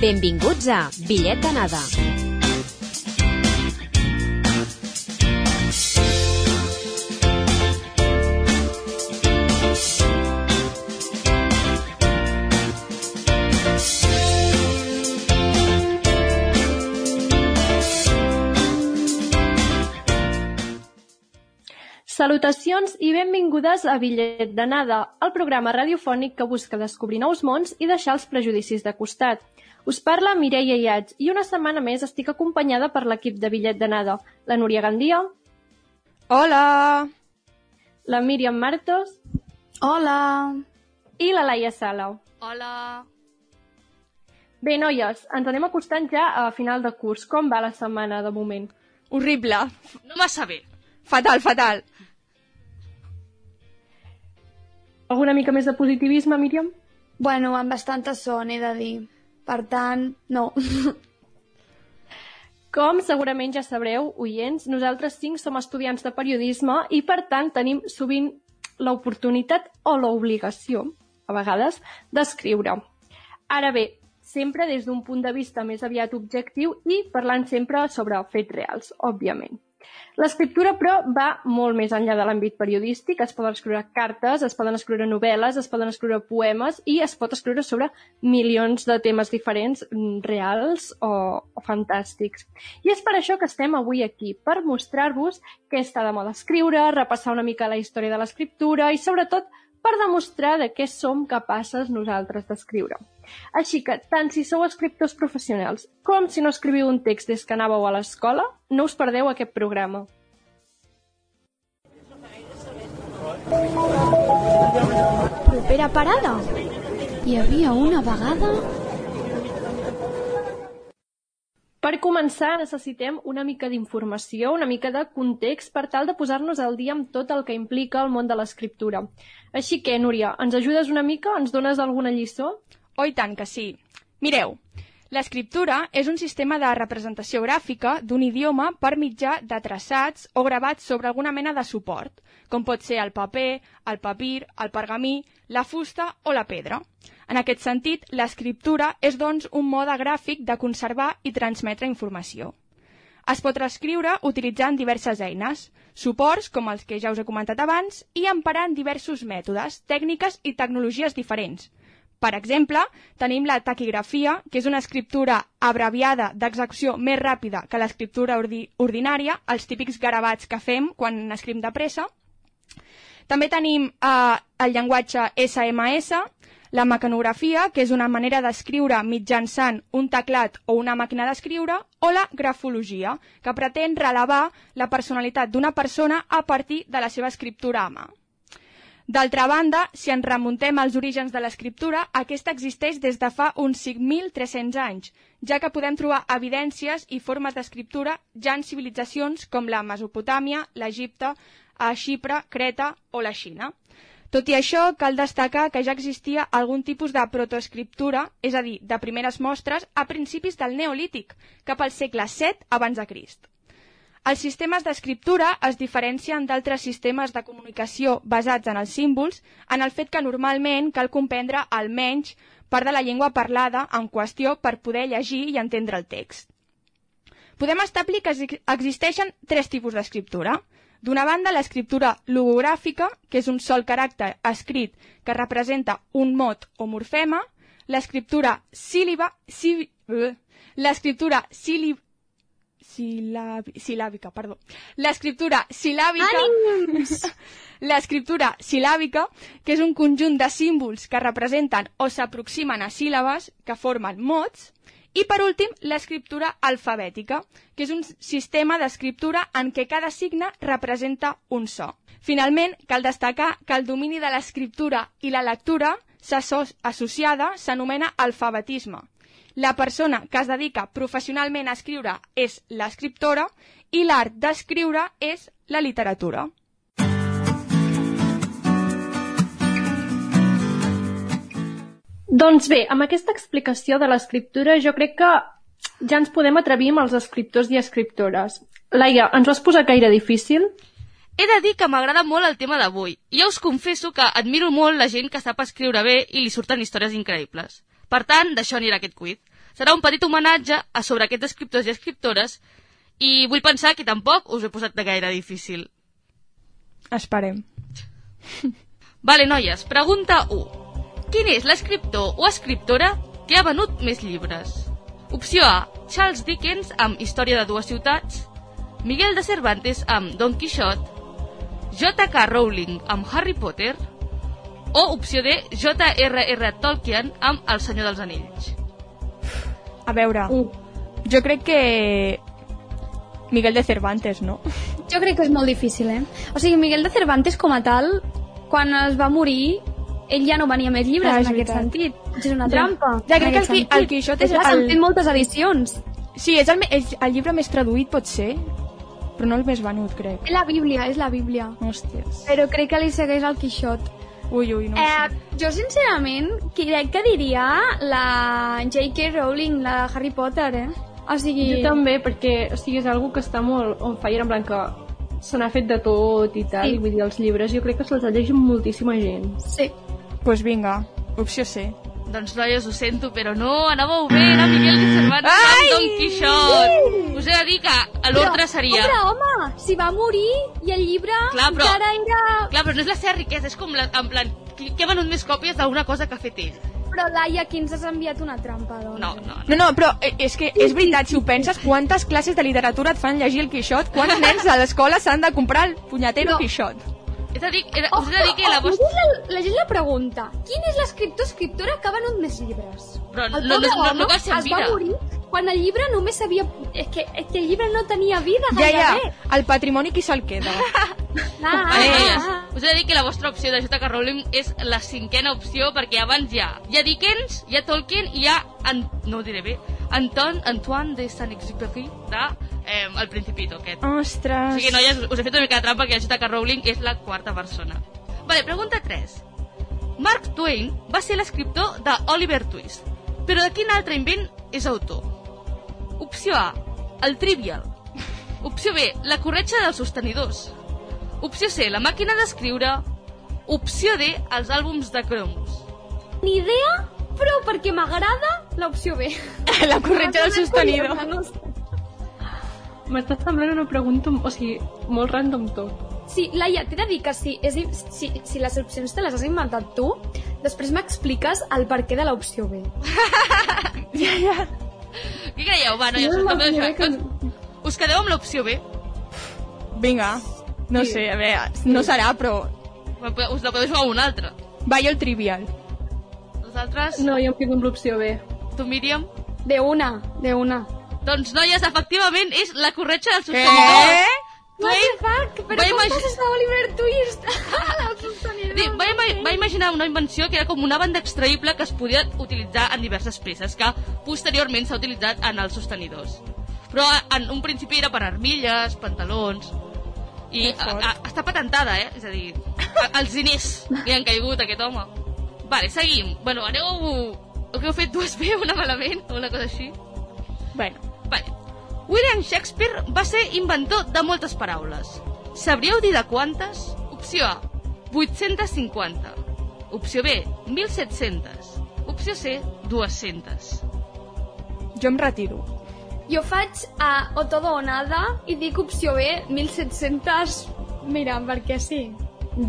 Benvinguts a Bitllet d'anada. Salutacions i benvingudes a Bitllet d'anada, el programa radiofònic que busca descobrir nous mons i deixar els prejudicis de costat. Us parla Mireia Iats i una setmana més estic acompanyada per l'equip de Bitllet d'anada, la Núria Gandia, Hola! la Míriam Martos Hola! i la Laia Sala. Hola! Bé, noies, ens anem acostant ja a final de curs. Com va la setmana de moment? Horrible! No massa bé. Fatal, fatal! Alguna mica més de positivisme, Míriam? Bueno, amb bastanta son, he de dir. Per tant, no. Com segurament ja sabreu, oients, nosaltres cinc som estudiants de periodisme i, per tant, tenim sovint l'oportunitat o l'obligació, a vegades, d'escriure. Ara bé, sempre des d'un punt de vista més aviat objectiu i parlant sempre sobre fets reals, òbviament. L'escriptura, però, va molt més enllà de l'àmbit periodístic. Es poden escriure cartes, es poden escriure novel·les, es poden escriure poemes i es pot escriure sobre milions de temes diferents, mm, reals o, o fantàstics. I és per això que estem avui aquí, per mostrar-vos què està de moda escriure, repassar una mica la història de l'escriptura i, sobretot, per demostrar de què som capaces nosaltres d'escriure. Així que, tant si sou escriptors professionals com si no escriviu un text des que anàveu a l'escola, no us perdeu aquest programa. Propera parada. Hi havia una vegada... Per començar, necessitem una mica d'informació, una mica de context per tal de posar-nos al dia amb tot el que implica el món de l'escriptura. Així que, Núria, ens ajudes una mica? Ens dones alguna lliçó? Oh, i tant que sí. Mireu, l'escriptura és un sistema de representació gràfica d'un idioma per mitjà de traçats o gravats sobre alguna mena de suport, com pot ser el paper, el papir, el pergamí, la fusta o la pedra. En aquest sentit, l'escriptura és, doncs, un mode gràfic de conservar i transmetre informació. Es pot reescriure utilitzant diverses eines, suports com els que ja us he comentat abans i emparant diversos mètodes, tècniques i tecnologies diferents. Per exemple, tenim la taquigrafia, que és una escriptura abreviada d'execució més ràpida que l'escriptura ordi ordinària, els típics gravats que fem quan escrivim de pressa. També tenim eh, el llenguatge SMS, la mecanografia, que és una manera d'escriure mitjançant un teclat o una màquina d'escriure, o la grafologia, que pretén relevar la personalitat d'una persona a partir de la seva escriptura a mà. D'altra banda, si ens remuntem als orígens de l'escriptura, aquesta existeix des de fa uns 5.300 anys, ja que podem trobar evidències i formes d'escriptura ja en civilitzacions com la Mesopotàmia, l'Egipte, a Xipre, Creta o la Xina. Tot i això, cal destacar que ja existia algun tipus de protoescriptura, és a dir, de primeres mostres, a principis del Neolític, cap al segle VII abans de Crist. Els sistemes d'escriptura es diferencien d'altres sistemes de comunicació basats en els símbols en el fet que normalment cal comprendre almenys part de la llengua parlada en qüestió per poder llegir i entendre el text. Podem establir que existeixen tres tipus d'escriptura. D'una banda, l'escriptura logogràfica, que és un sol caràcter escrit que representa un mot o morfema, l'escriptura síl·liba, sí, l'escriptura síl·lib, silàbica, perdó. L'escriptura silàbica, l'escriptura silàbica, que és un conjunt de símbols que representen o s'aproximen a síl·labes que formen mots, i, per últim, l'escriptura alfabètica, que és un sistema d'escriptura en què cada signe representa un so. Finalment, cal destacar que el domini de l'escriptura i la lectura associada s'anomena alfabetisme. La persona que es dedica professionalment a escriure és l'escriptora i l'art d'escriure és la literatura. Doncs bé, amb aquesta explicació de l'escriptura jo crec que ja ens podem atrevir amb els escriptors i escriptores. Laia, ens ho has posat gaire difícil? He de dir que m'agrada molt el tema d'avui. Ja us confesso que admiro molt la gent que sap escriure bé i li surten històries increïbles. Per tant, d'això anirà aquest quiz. serà un petit homenatge a sobre aquests escriptors i escriptores i vull pensar que tampoc us he posat de gaire difícil. Esperem. Vale, noies, pregunta 1. Quin és l'escriptor o escriptora que ha venut més llibres? Opció A, Charles Dickens amb Història de dues ciutats, Miguel de Cervantes amb Don Quixot, J.K. Rowling amb Harry Potter o opció D, J.R.R. Tolkien amb El Senyor dels Anells. A veure, Uh, jo crec que... Miguel de Cervantes, no? Jo crec que és molt difícil, eh? O sigui, Miguel de Cervantes, com a tal, quan es va morir, ell ja no venia més llibres Ah, en aquest veritat. sentit. És una trampa. Ja, en crec que el Qui- el. Quixot és s'han el- fet moltes edicions. Sí, és el, me- és el llibre més traduït, pot ser, però no el més venut, crec. És la Bíblia, és la Bíblia. Hòsties. Però crec que li segueix el Quixot. Ui, ui, no Eh, sé. jo, sincerament, crec que diria la J.K. Rowling, la de Harry Potter, eh? O sigui... jo també, perquè o sigui, és algú que està molt on fire, en plan que se n'ha fet de tot i tal, Sí. sí. vull dir, els llibres jo crec que se'ls llegit moltíssima gent. Sí. Doncs pues vinga, opció C. Doncs noies, ho sento, però no, anàveu bé, era Miguel de Cervantes amb Don Quixot. Us he de dir que l'ordre seria... Pobre home, si va morir i el llibre Clar, però- encara era... Clar, però no és la seva riquesa, és com la, en plan, qui ha venut més còpies d'alguna cosa que ha fet ell. Però Laia, qui ens has enviat una trampa, doncs? No, no, no. No, no, però eh, és que és veritat, si ho penses, quantes classes de literatura et fan llegir el Quixot? Quants nens a l'escola s'han de comprar el punyatero No. Quixot? És a dir, era, us he de dir que la oh, vostra... llegeix la, llegeix la pregunta. Quin és l'escriptor escriptora que ha venut més llibres? Però El no, no, no, no home cal ser es va vida. morir quan el llibre només sabia... És que, és que el llibre no tenia vida Ja, ja, el patrimoni qui se'l queda? Ah, Vale, ah, noies, ah. us he de dir que la vostra opció de J.K. Rowling és la cinquena opció perquè abans hi ha, hi ha Dickens, hi ha Tolkien i hi ha, An... no ho diré bé, Anton, Antoine de Saint-Exupéry de eh, El Principito aquest. O Ostres. sigui, noies, us he fet una mica de trampa que la J.K. Rowling és la quarta persona. Vale, pregunta 3. Mark Twain va ser l'escriptor de Oliver Twist, però de quin altre invent és autor? Opció A, el Trivial. Opció B, la corretja dels sostenidors. Opció C, la màquina d'escriure. Opció D, els àlbums de cromos. Ni idea, però perquè m'agrada l'opció B. La corretja del sostenidor. No sé. M'està semblant una pregunta, o sigui, molt random tot. Sí, Laia, t'he de dir que si, és, si, si les opcions te les has inventat tu, després m'expliques el perquè de l'opció B. Ja, ja. Què creieu? Va, noies, Jo us, l'opció això, B que- us, us quedeu amb l'opció B? Vinga. No Sí. sé, a veure, no serà, però... Us la podeu jugar a una altra. Va, jo el trivial. Vosaltres, No, jo em quedo amb l'opció B. tu, Míriam? De una, de una. Doncs, noies, efectivament, és la corretja dels Què? sostenidors. What the fuck? Però va com imagi- passes a Oliver Twist? el sostenidor. Sí, va, ima va imaginar una invenció que era com una banda extraïble que es podia utilitzar en diverses peces, que posteriorment s'ha utilitzat en els sostenidors. Però en un principi era per armilles, pantalons... I Que a, a, està patentada, eh? És a dir, a, els diners li han caigut a aquest home. Vale, seguim. Bueno, aneu... Què heu fet dues bé, una malament, o una cosa així? Bueno. William Shakespeare va ser inventor de moltes paraules. Sabríeu dir de quantes? Opció A, 850. Opció B, 1700. Opció C, 200. jo em retiro. Jo faig a o todo o nada i dic opció B, 1700... Mira, perquè sí.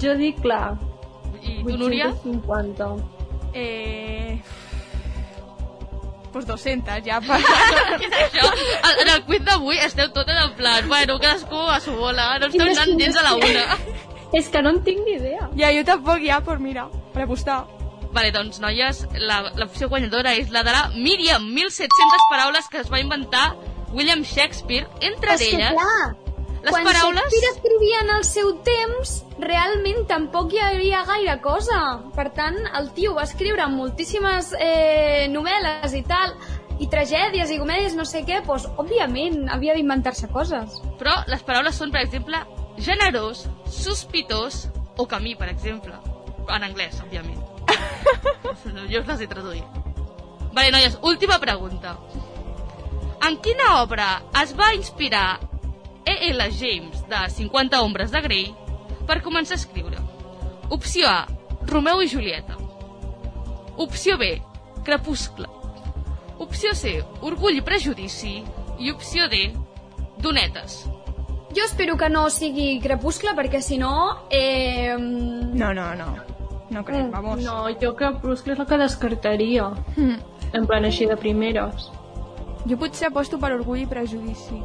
Jo dic, clar, I tu, Núria? 850. Eh... Pues 200, ja. Per... Què és això? En- En el quiz d'avui esteu totes en plan, bueno, cadascú a su bola, no esteu anant gens a la una. És que no en tinc ni idea. ja, jo tampoc, ja, pues mira, per apostar. Vale, doncs, noies, la- l'opció guanyadora és la de la Míriam, 1.700 paraules que es va inventar William Shakespeare, entre És que, elles... clar, Les quan paraules... Shakespeare escrivia en el seu temps, realment tampoc hi havia gaire cosa. Per tant, el tio va escriure moltíssimes eh, novel·les i tal, i tragèdies i comèdies, no sé què, doncs, òbviament, havia d'inventar-se coses. Però les paraules són, per exemple, generós, sospitós o camí, per exemple. En anglès, òbviament. jo us les he traduït. Vale, noies, última pregunta. En quina obra es va inspirar E.L. James de 50 ombres de Grey per començar a escriure? Opció A, Romeu i Julieta. Opció B, Crepuscle. Opció C, orgull i prejudici. I opció D, donetes. Jo espero que no sigui Crepuscle, perquè si no... Eh... No, no, no. No crec, vamos. No, jo Crepuscle és el que descartaria. Mm. En plan així de primeres. Jo potser aposto per orgull i prejudici.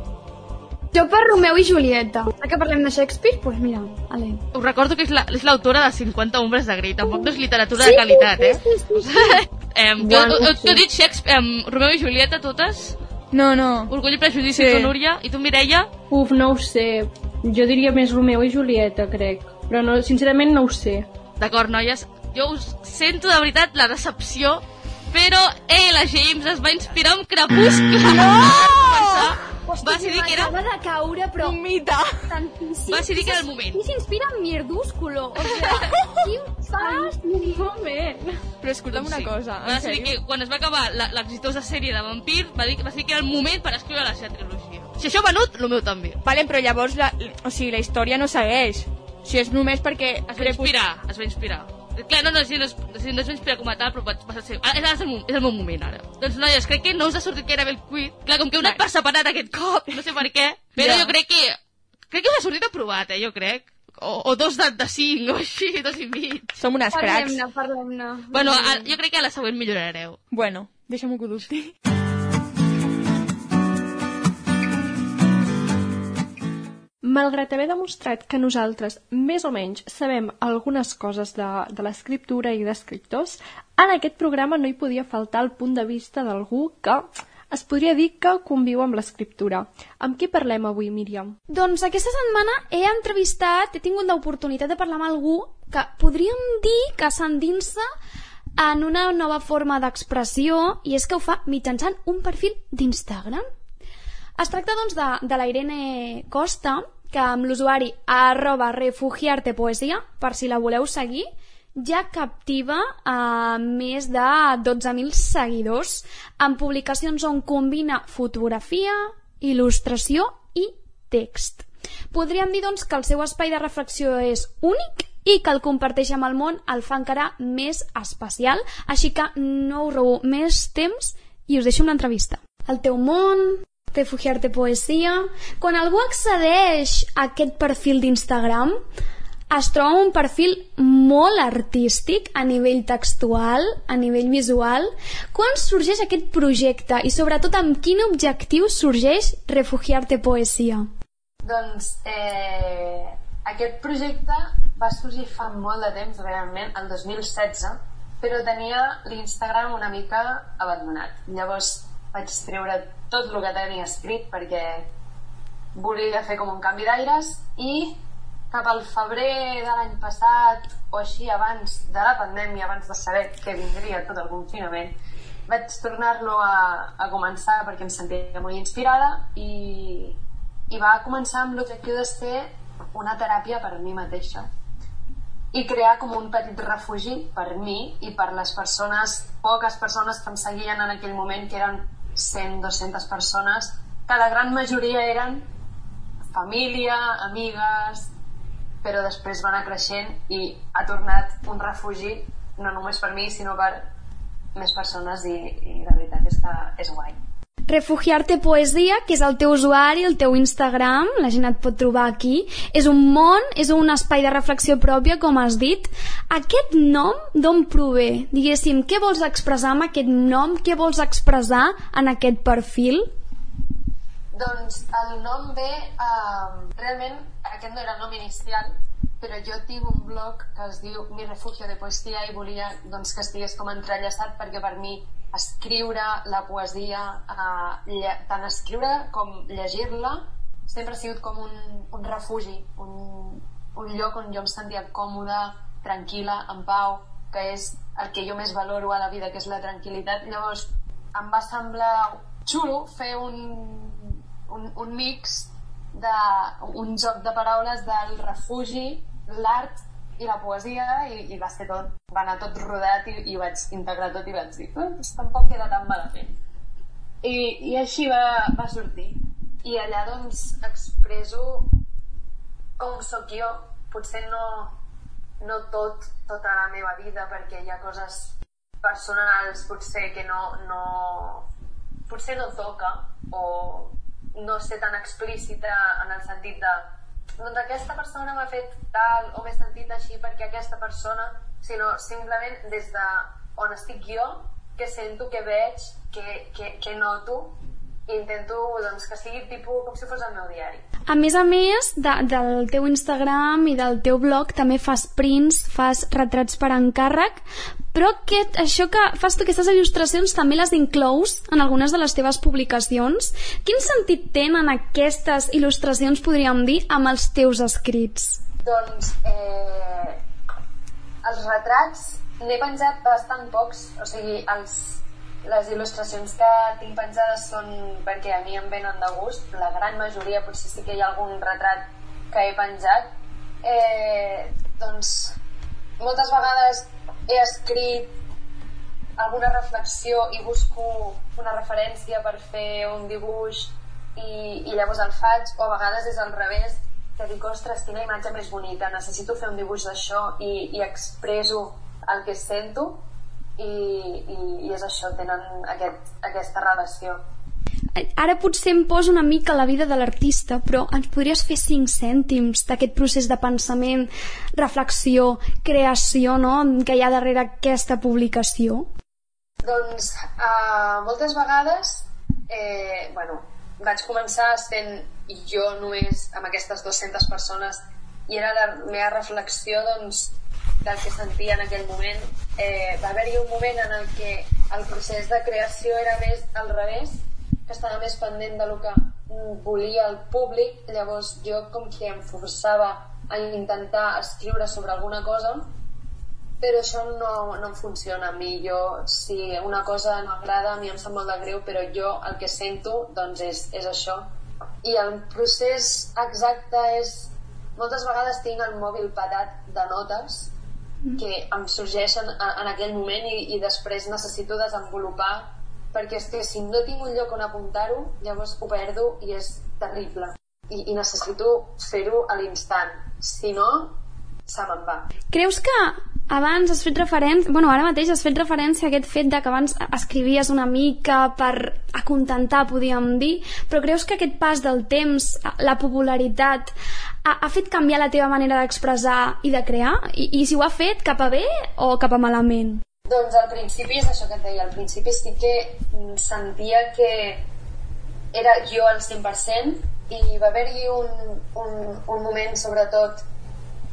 Jo per Romeu i Julieta. Ja que parlem de Shakespeare, doncs pues mira, ale. Us recordo que és la- és l'autora de 50 ombres de Grey, tampoc no és literatura de qualitat, eh? Sí, sí, sí. Em, jo, sí. jo he dit Shakespeare, em, Romeu i Julieta, totes, No, no. Orgull i Prejudici, Sí. tu, Núria, i tu, Mireia? Uf, no ho sé. Jo diria més Romeo i Julieta, crec. Però no, sincerament no ho sé. D'acord, noies, jo us sento de veritat la decepció, però eh, la James es va inspirar amb Crepuscle. No! Va decidir que era... De caure, però Un mite. tantíssim. Va decidir que era el moment. Qui s'inspira en Mierdúsculo? O sigui, quin fas? Un moment. Però escolta'm una Sí. cosa, Va en decidir sèrio. que quan es va acabar la- l'exitosa sèrie de Vampir, va, dir, va decidir que era el moment per escriure la seva trilogia. Si això ha venut, el meu també. Vale, però llavors la, o sigui, la història no segueix. O sigui, és només perquè... Es va inspirar, es va inspirar. Clar, no, no, si no, si no inspirar com a tal, però va, va ser... Ara, és, el, és el meu moment, ara. Doncs, noies, crec que no us ha sortit gaire bé el quid. Clar, com que heu anat per separat aquest cop, no sé per què, però Ja. jo crec que... Crec que us ha sortit aprovat, eh, jo crec. O, o dos de, de cinc, o així, dos i mig. Som unes cracs. Parlem-ne, parlem-ne. Bueno, a, jo crec que a la següent millorareu. Bueno, deixa'm que ho dubti. Malgrat haver demostrat que nosaltres més o menys sabem algunes coses de, de l'escriptura i d'escriptors, en aquest programa no hi podia faltar el punt de vista d'algú que es podria dir que conviu amb l'escriptura. Amb qui parlem avui, Míriam? Doncs aquesta setmana he entrevistat, he tingut l'oportunitat de parlar amb algú que podríem dir que s'endinsa en una nova forma d'expressió i és que ho fa mitjançant un perfil d'Instagram. Es tracta doncs de, de la Irene Costa, que amb l'usuari arroba refugiartepoesia, per si la voleu seguir, ja captiva a més de 12.000 seguidors amb publicacions on combina fotografia, il·lustració i text. Podríem dir doncs, que el seu espai de reflexió és únic i que el comparteix amb el món el fa encara més especial, així que no us robo més temps i us deixo amb l'entrevista. El teu món, refugiar-te poesia... Quan algú accedeix a aquest perfil d'Instagram, es troba un perfil molt artístic a nivell textual, a nivell visual. Quan sorgeix aquest projecte i sobretot amb quin objectiu sorgeix Refugiar-te poesia? Doncs eh, aquest projecte va sorgir fa molt de temps, realment, el 2016, però tenia l'Instagram una mica abandonat. Llavors vaig treure tot el que tenia escrit perquè volia fer com un canvi d'aires i cap al febrer de l'any passat o així abans de la pandèmia, abans de saber que vindria tot el confinament, vaig tornar-lo a, a començar perquè em sentia molt inspirada i, i va començar amb l'objectiu de ser una teràpia per a mi mateixa i crear com un petit refugi per mi i per les persones, poques persones que em seguien en aquell moment, que eren 100, 200 persones, que la gran majoria eren família, amigues, però després va anar creixent i ha tornat un refugi no només per mi, sinó per més persones i, i la veritat és que és guai. Refugiar-te poesia, que és el teu usuari, el teu Instagram, la gent et pot trobar aquí. És un món, és un espai de reflexió pròpia, com has dit. Aquest nom d'on prové? Diguéssim, què vols expressar amb aquest nom? Què vols expressar en aquest perfil? Doncs el nom ve... Uh, realment, aquest no era el nom inicial, però jo tinc un blog que es diu Mi refugio de poesia i volia doncs, que estigués com entrellaçat perquè per mi escriure la poesia, lle tant escriure com llegir-la, sempre ha sigut com un, un refugi, un, un lloc on jo em sentia còmoda, tranquil·la, en pau, que és el que jo més valoro a la vida, que és la tranquil·litat. Llavors, em va semblar xulo fer un, un, un mix de, un joc de paraules del refugi, l'art i la poesia i, i va ser tot, va anar tot rodat i, i ho vaig integrar tot i vaig dir "Eh, doncs tampoc queda tan malament. I, i així va, va sortir. I allà doncs expreso com sóc jo. Potser no, no tot, tota la meva vida perquè hi ha coses personals potser que no, no, potser no toca o no ser tan explícita en el sentit de doncs aquesta persona m'ha fet tal o m'he sentit així perquè aquesta persona, sinó simplement des de on estic jo, que sento, que veig, que, que, que noto intento doncs, que sigui tipus com si fos el meu diari. A més a més de, del teu Instagram i del teu blog també fas prints, fas retrats per encàrrec, però aquest, això que fas tu, aquestes il·lustracions també les inclous en algunes de les teves publicacions. Quin sentit tenen aquestes il·lustracions, podríem dir, amb els teus escrits? Doncs eh, els retrats n'he penjat bastant pocs, o sigui, els, les il·lustracions que tinc penjades són perquè a mi em venen de gust, la gran majoria potser sí que hi ha algun retrat que he penjat. Eh, doncs moltes vegades he escrit alguna reflexió i busco una referència per fer un dibuix i, i llavors el faig, o a vegades és al revés, que dic, ostres, quina imatge més bonica, necessito fer un dibuix d'això i, i expreso el que sento i, i, i és això, tenen aquest, aquesta relació. Ara potser em poso una mica la vida de l'artista, però ens podries fer cinc cèntims d'aquest procés de pensament, reflexió, creació, no?, que hi ha darrere aquesta publicació? Doncs uh, moltes vegades, eh, bueno, vaig començar sent jo només amb aquestes 200 persones i era la meva reflexió doncs, del que sentia en aquell moment. Eh, va haver-hi un moment en el que el procés de creació era més al revés, que estava més pendent de lo que volia el públic, llavors jo com que em forçava a intentar escriure sobre alguna cosa, però això no, no funciona a mi. Jo, si una cosa no agrada, a mi em sap molt de greu, però jo el que sento doncs és, és això. I el procés exacte és... Moltes vegades tinc el mòbil patat de notes que em sorgeixen en aquell moment i, i després necessito desenvolupar perquè és que si no tinc un lloc on apuntar-ho llavors ho perdo i és terrible. I, i necessito fer-ho a l'instant. Si no se me'n va Creus que abans has fet referència, bueno, ara mateix has fet referència a aquest fet de que abans escrivies una mica per acontentar, podríem dir, però creus que aquest pas del temps, la popularitat, ha, ha fet canviar la teva manera d'expressar i de crear? I, I si ho ha fet, cap a bé o cap a malament? Doncs al principi és això que et deia, al principi sí que sentia que era jo al 100% i va haver-hi un, un, un moment sobretot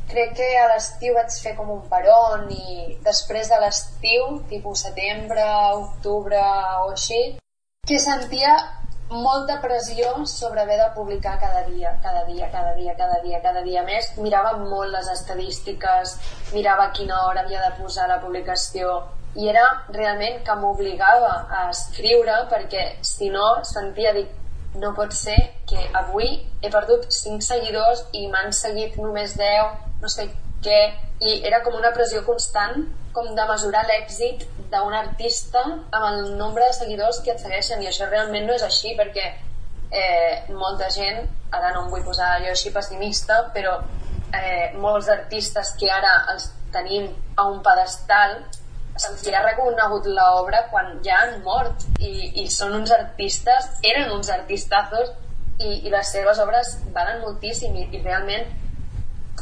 crec que a l'estiu vaig fer com un peron i després de l'estiu, tipus setembre, octubre o així, que sentia molta pressió sobre haver de publicar cada dia, cada dia, cada dia, cada dia, cada dia més. Mirava molt les estadístiques, mirava quina hora havia de posar la publicació i era realment que m'obligava a escriure perquè si no sentia, dic, no pot ser que avui he perdut 5 seguidors i m'han seguit només 10, no sé què, i era com una pressió constant com de mesurar l'èxit d'un artista amb el nombre de seguidors que et segueixen i això realment no és així perquè eh, molta gent, ara no em vull posar jo així pessimista, però eh, molts artistes que ara els tenim a un pedestal se'ls ha reconegut l'obra quan ja han mort i, i són uns artistes, eren uns artistazos i, i les seves obres valen moltíssim i, i realment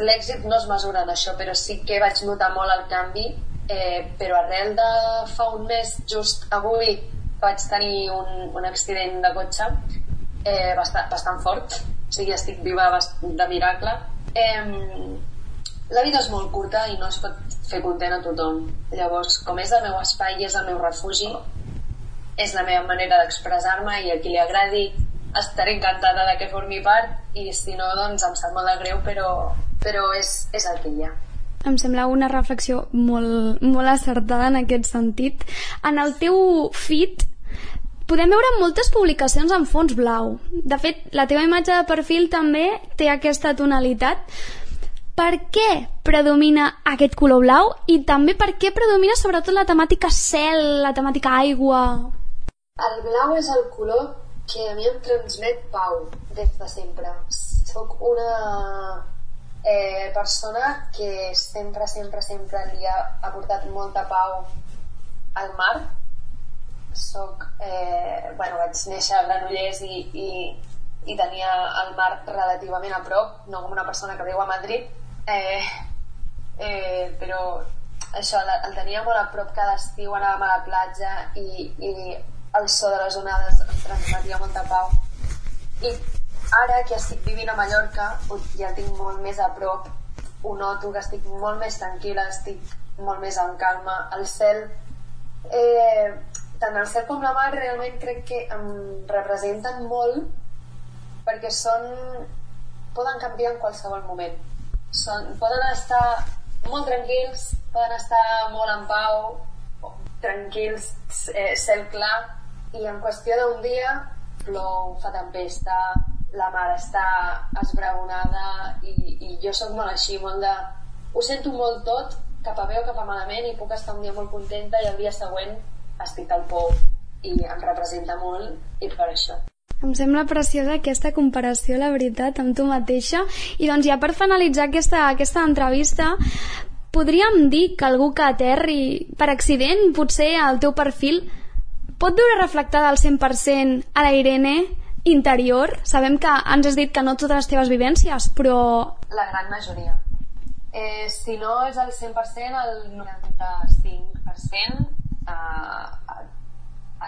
l'èxit no es mesura en això, però sí que vaig notar molt el canvi eh, però arrel de fa un mes, just avui, vaig tenir un, un accident de cotxe eh, bastant, bastant fort, o sigui, estic viva de miracle. Eh, la vida és molt curta i no es pot fer content a tothom. Llavors, com és el meu espai i és el meu refugi, és la meva manera d'expressar-me i a qui li agradi estaré encantada de que formi part i si no, doncs em sap molt de greu, però, però és, és el que hi ha. Em sembla una reflexió molt, molt acertada en aquest sentit. En el teu feed podem veure moltes publicacions en fons blau. De fet, la teva imatge de perfil també té aquesta tonalitat. Per què predomina aquest color blau i també per què predomina sobretot la temàtica cel, la temàtica aigua? El blau és el color que a mi em transmet pau des de sempre. Soc una eh, persona que sempre, sempre, sempre li ha aportat molta pau al mar soc, eh, bueno, vaig néixer a Granollers i, i, i tenia el mar relativament a prop, no com una persona que viu a Madrid, eh, eh, però això, el tenia molt a prop cada estiu, anàvem a la platja i, i el so de les onades em transmetia molta pau. I ara que estic vivint a Mallorca, ja tinc molt més a prop, ho noto que estic molt més tranquil·la, estic molt més en calma. El cel, eh, tant el cel com la mar realment crec que em representen molt perquè són poden canviar en qualsevol moment. Són, poden estar molt tranquils, poden estar molt en pau, tranquils, eh, cel clar, i en qüestió d'un dia plou, fa tempesta, la mar està esbraonada i, i jo sóc molt així, molt de... Ho sento molt tot, cap a bé o cap a malament i puc estar un dia molt contenta i el dia següent estic al pou i em representa molt i per això. Em sembla preciosa aquesta comparació, la veritat, amb tu mateixa. I doncs ja per finalitzar aquesta, aquesta entrevista, podríem dir que algú que aterri per accident, potser al teu perfil, pot veure reflectada al 100% a la Irene interior? Sabem que ens has dit que no totes les teves vivències, però... La gran majoria. Eh, si no és el 100%, el 95% eh,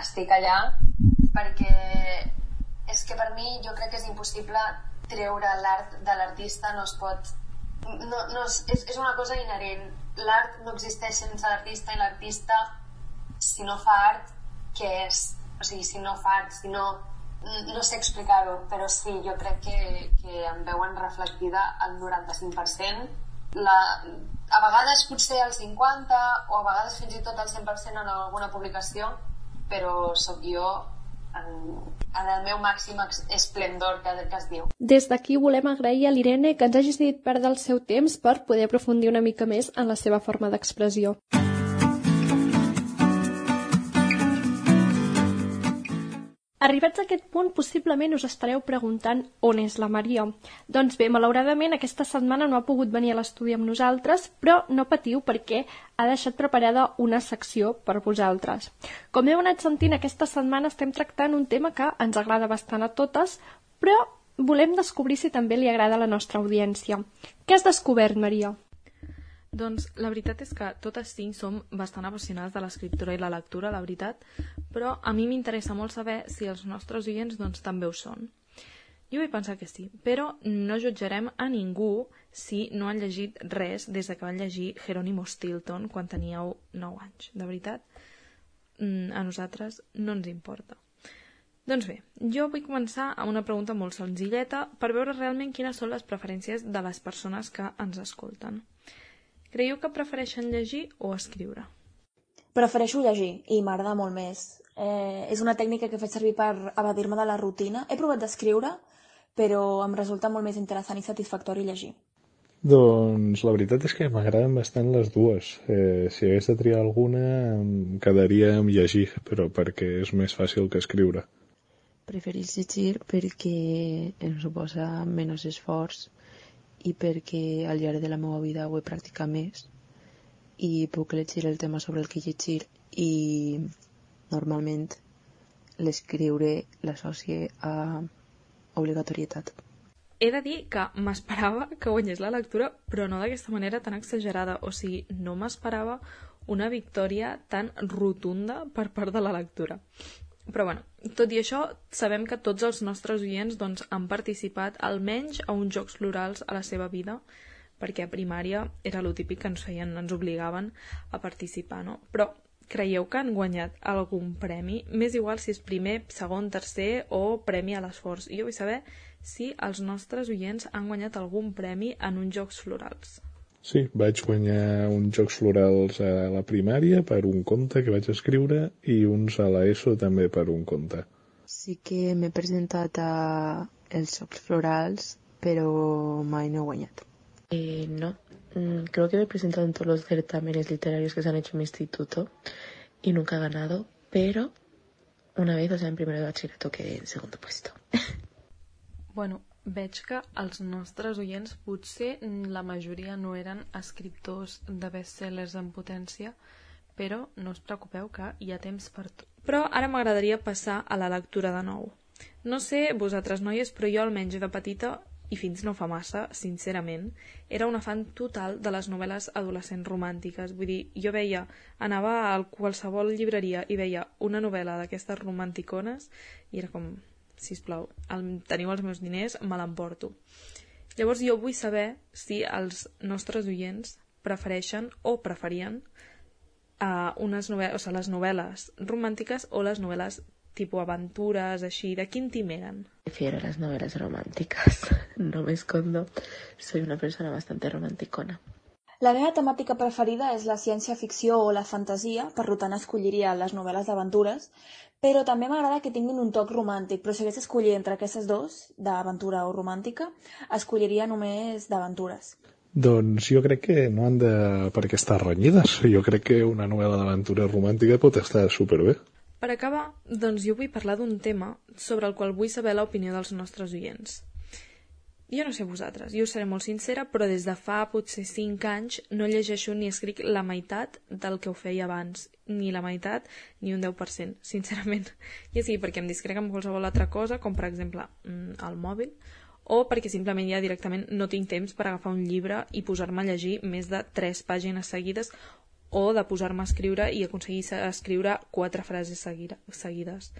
estic allà perquè és que per mi jo crec que és impossible treure l'art de l'artista, no es pot... No, no, és, és una cosa inherent. L'art no existeix sense l'artista i l'artista, si no fa art, què és? O sigui, si no fa art, si no... No sé explicar-ho, però sí, jo crec que, que em veuen reflectida el 95% la, a vegades potser el 50 o a vegades fins i tot el 100% en alguna publicació però sóc jo en, en el meu màxim esplendor que, que es diu. Des d'aquí volem agrair a l'Irene que ens hagi dit perdre el seu temps per poder aprofundir una mica més en la seva forma d'expressió. Arribats a aquest punt, possiblement us estareu preguntant on és la Maria. Doncs bé, malauradament aquesta setmana no ha pogut venir a l'estudi amb nosaltres, però no patiu perquè ha deixat preparada una secció per vosaltres. Com heu anat sentint, aquesta setmana estem tractant un tema que ens agrada bastant a totes, però volem descobrir si també li agrada a la nostra audiència. Què has descobert, Maria? Doncs la veritat és que totes cinc som bastant apassionats de l'escriptura i la lectura, la veritat, però a mi m'interessa molt saber si els nostres oients doncs, també ho són. Jo vull pensar que sí, però no jutjarem a ningú si no han llegit res des de que van llegir Jerónimo Stilton quan teníeu 9 anys. De veritat, mm, a nosaltres no ens importa. Doncs bé, jo vull començar amb una pregunta molt senzilleta per veure realment quines són les preferències de les persones que ens escolten. Creieu que prefereixen llegir o escriure? Prefereixo llegir i m'agrada molt més. Eh, és una tècnica que faig servir per evadir-me de la rutina. He provat d'escriure, però em resulta molt més interessant i satisfactori llegir. Doncs la veritat és que m'agraden bastant les dues. Eh, si hagués de triar alguna, em quedaria amb llegir, però perquè és més fàcil que escriure. Preferís llegir perquè em suposa menys esforç i perquè al llarg de la meva vida ho he practicat més i puc llegir el tema sobre el que llegir i normalment l'escriure l'associe a obligatorietat. He de dir que m'esperava que guanyés la lectura, però no d'aquesta manera tan exagerada. O sigui, no m'esperava una victòria tan rotunda per part de la lectura. Però bueno, tot i això, sabem que tots els nostres oients doncs, han participat almenys a uns jocs florals a la seva vida, perquè a primària era lo típic que ens feien, ens obligaven a participar, no? Però creieu que han guanyat algun premi? M'és igual si és primer, segon, tercer o premi a l'esforç. Jo vull saber si els nostres oients han guanyat algun premi en uns jocs florals. Sí, vaig guanyar uns Jocs Florals a la primària per un conte que vaig escriure i uns a l'ESO també per un conte. Sí que m'he presentat a els Jocs Florals, però mai no he guanyat. Eh, no, mm, creo que me he presentado en todos los certámenes literarios que se han hecho en mi instituto y nunca he ganado, pero una vez, o sea, en primero de bachillerato quedé en segundo puesto. bueno, veig que els nostres oients potser la majoria no eren escriptors de bestsellers en potència, però no us preocupeu que hi ha temps per tot. Però ara m'agradaria passar a la lectura de nou. No sé vosaltres, noies, però jo almenys de petita i fins no fa massa, sincerament, era una fan total de les novel·les adolescents romàntiques. Vull dir, jo veia, anava a qualsevol llibreria i veia una novel·la d'aquestes romanticones i era com, si plau, el, teniu els meus diners, me l'emporto. Llavors jo vull saber si els nostres oients prefereixen o preferien uh, unes novel·les, o sigui, les novel·les romàntiques o les novel·les tipus aventures, així, de quin team eren? Prefiero las novelas románticas. No me escondo. Soy una persona bastante romanticona. La meva temàtica preferida és la ciència-ficció o la fantasia, per tant escolliria les novel·les d'aventures, però també m'agrada que tinguin un toc romàntic, però si hagués d'escollir entre aquestes dues, d'aventura o romàntica, escolliria només d'aventures. Doncs jo crec que no han de per què estar renyides. Jo crec que una novel·la d'aventura romàntica pot estar superbé. Per acabar, doncs jo vull parlar d'un tema sobre el qual vull saber l'opinió dels nostres oients. Jo no sé vosaltres, jo seré molt sincera, però des de fa potser 5 anys no llegeixo ni escric la meitat del que ho feia abans, ni la meitat ni un 10%, sincerament. Ja sigui perquè em discrec amb qualsevol altra cosa, com per exemple mm, el mòbil, o perquè simplement ja directament no tinc temps per agafar un llibre i posar-me a llegir més de 3 pàgines seguides o de posar-me a escriure i aconseguir escriure quatre frases seguides.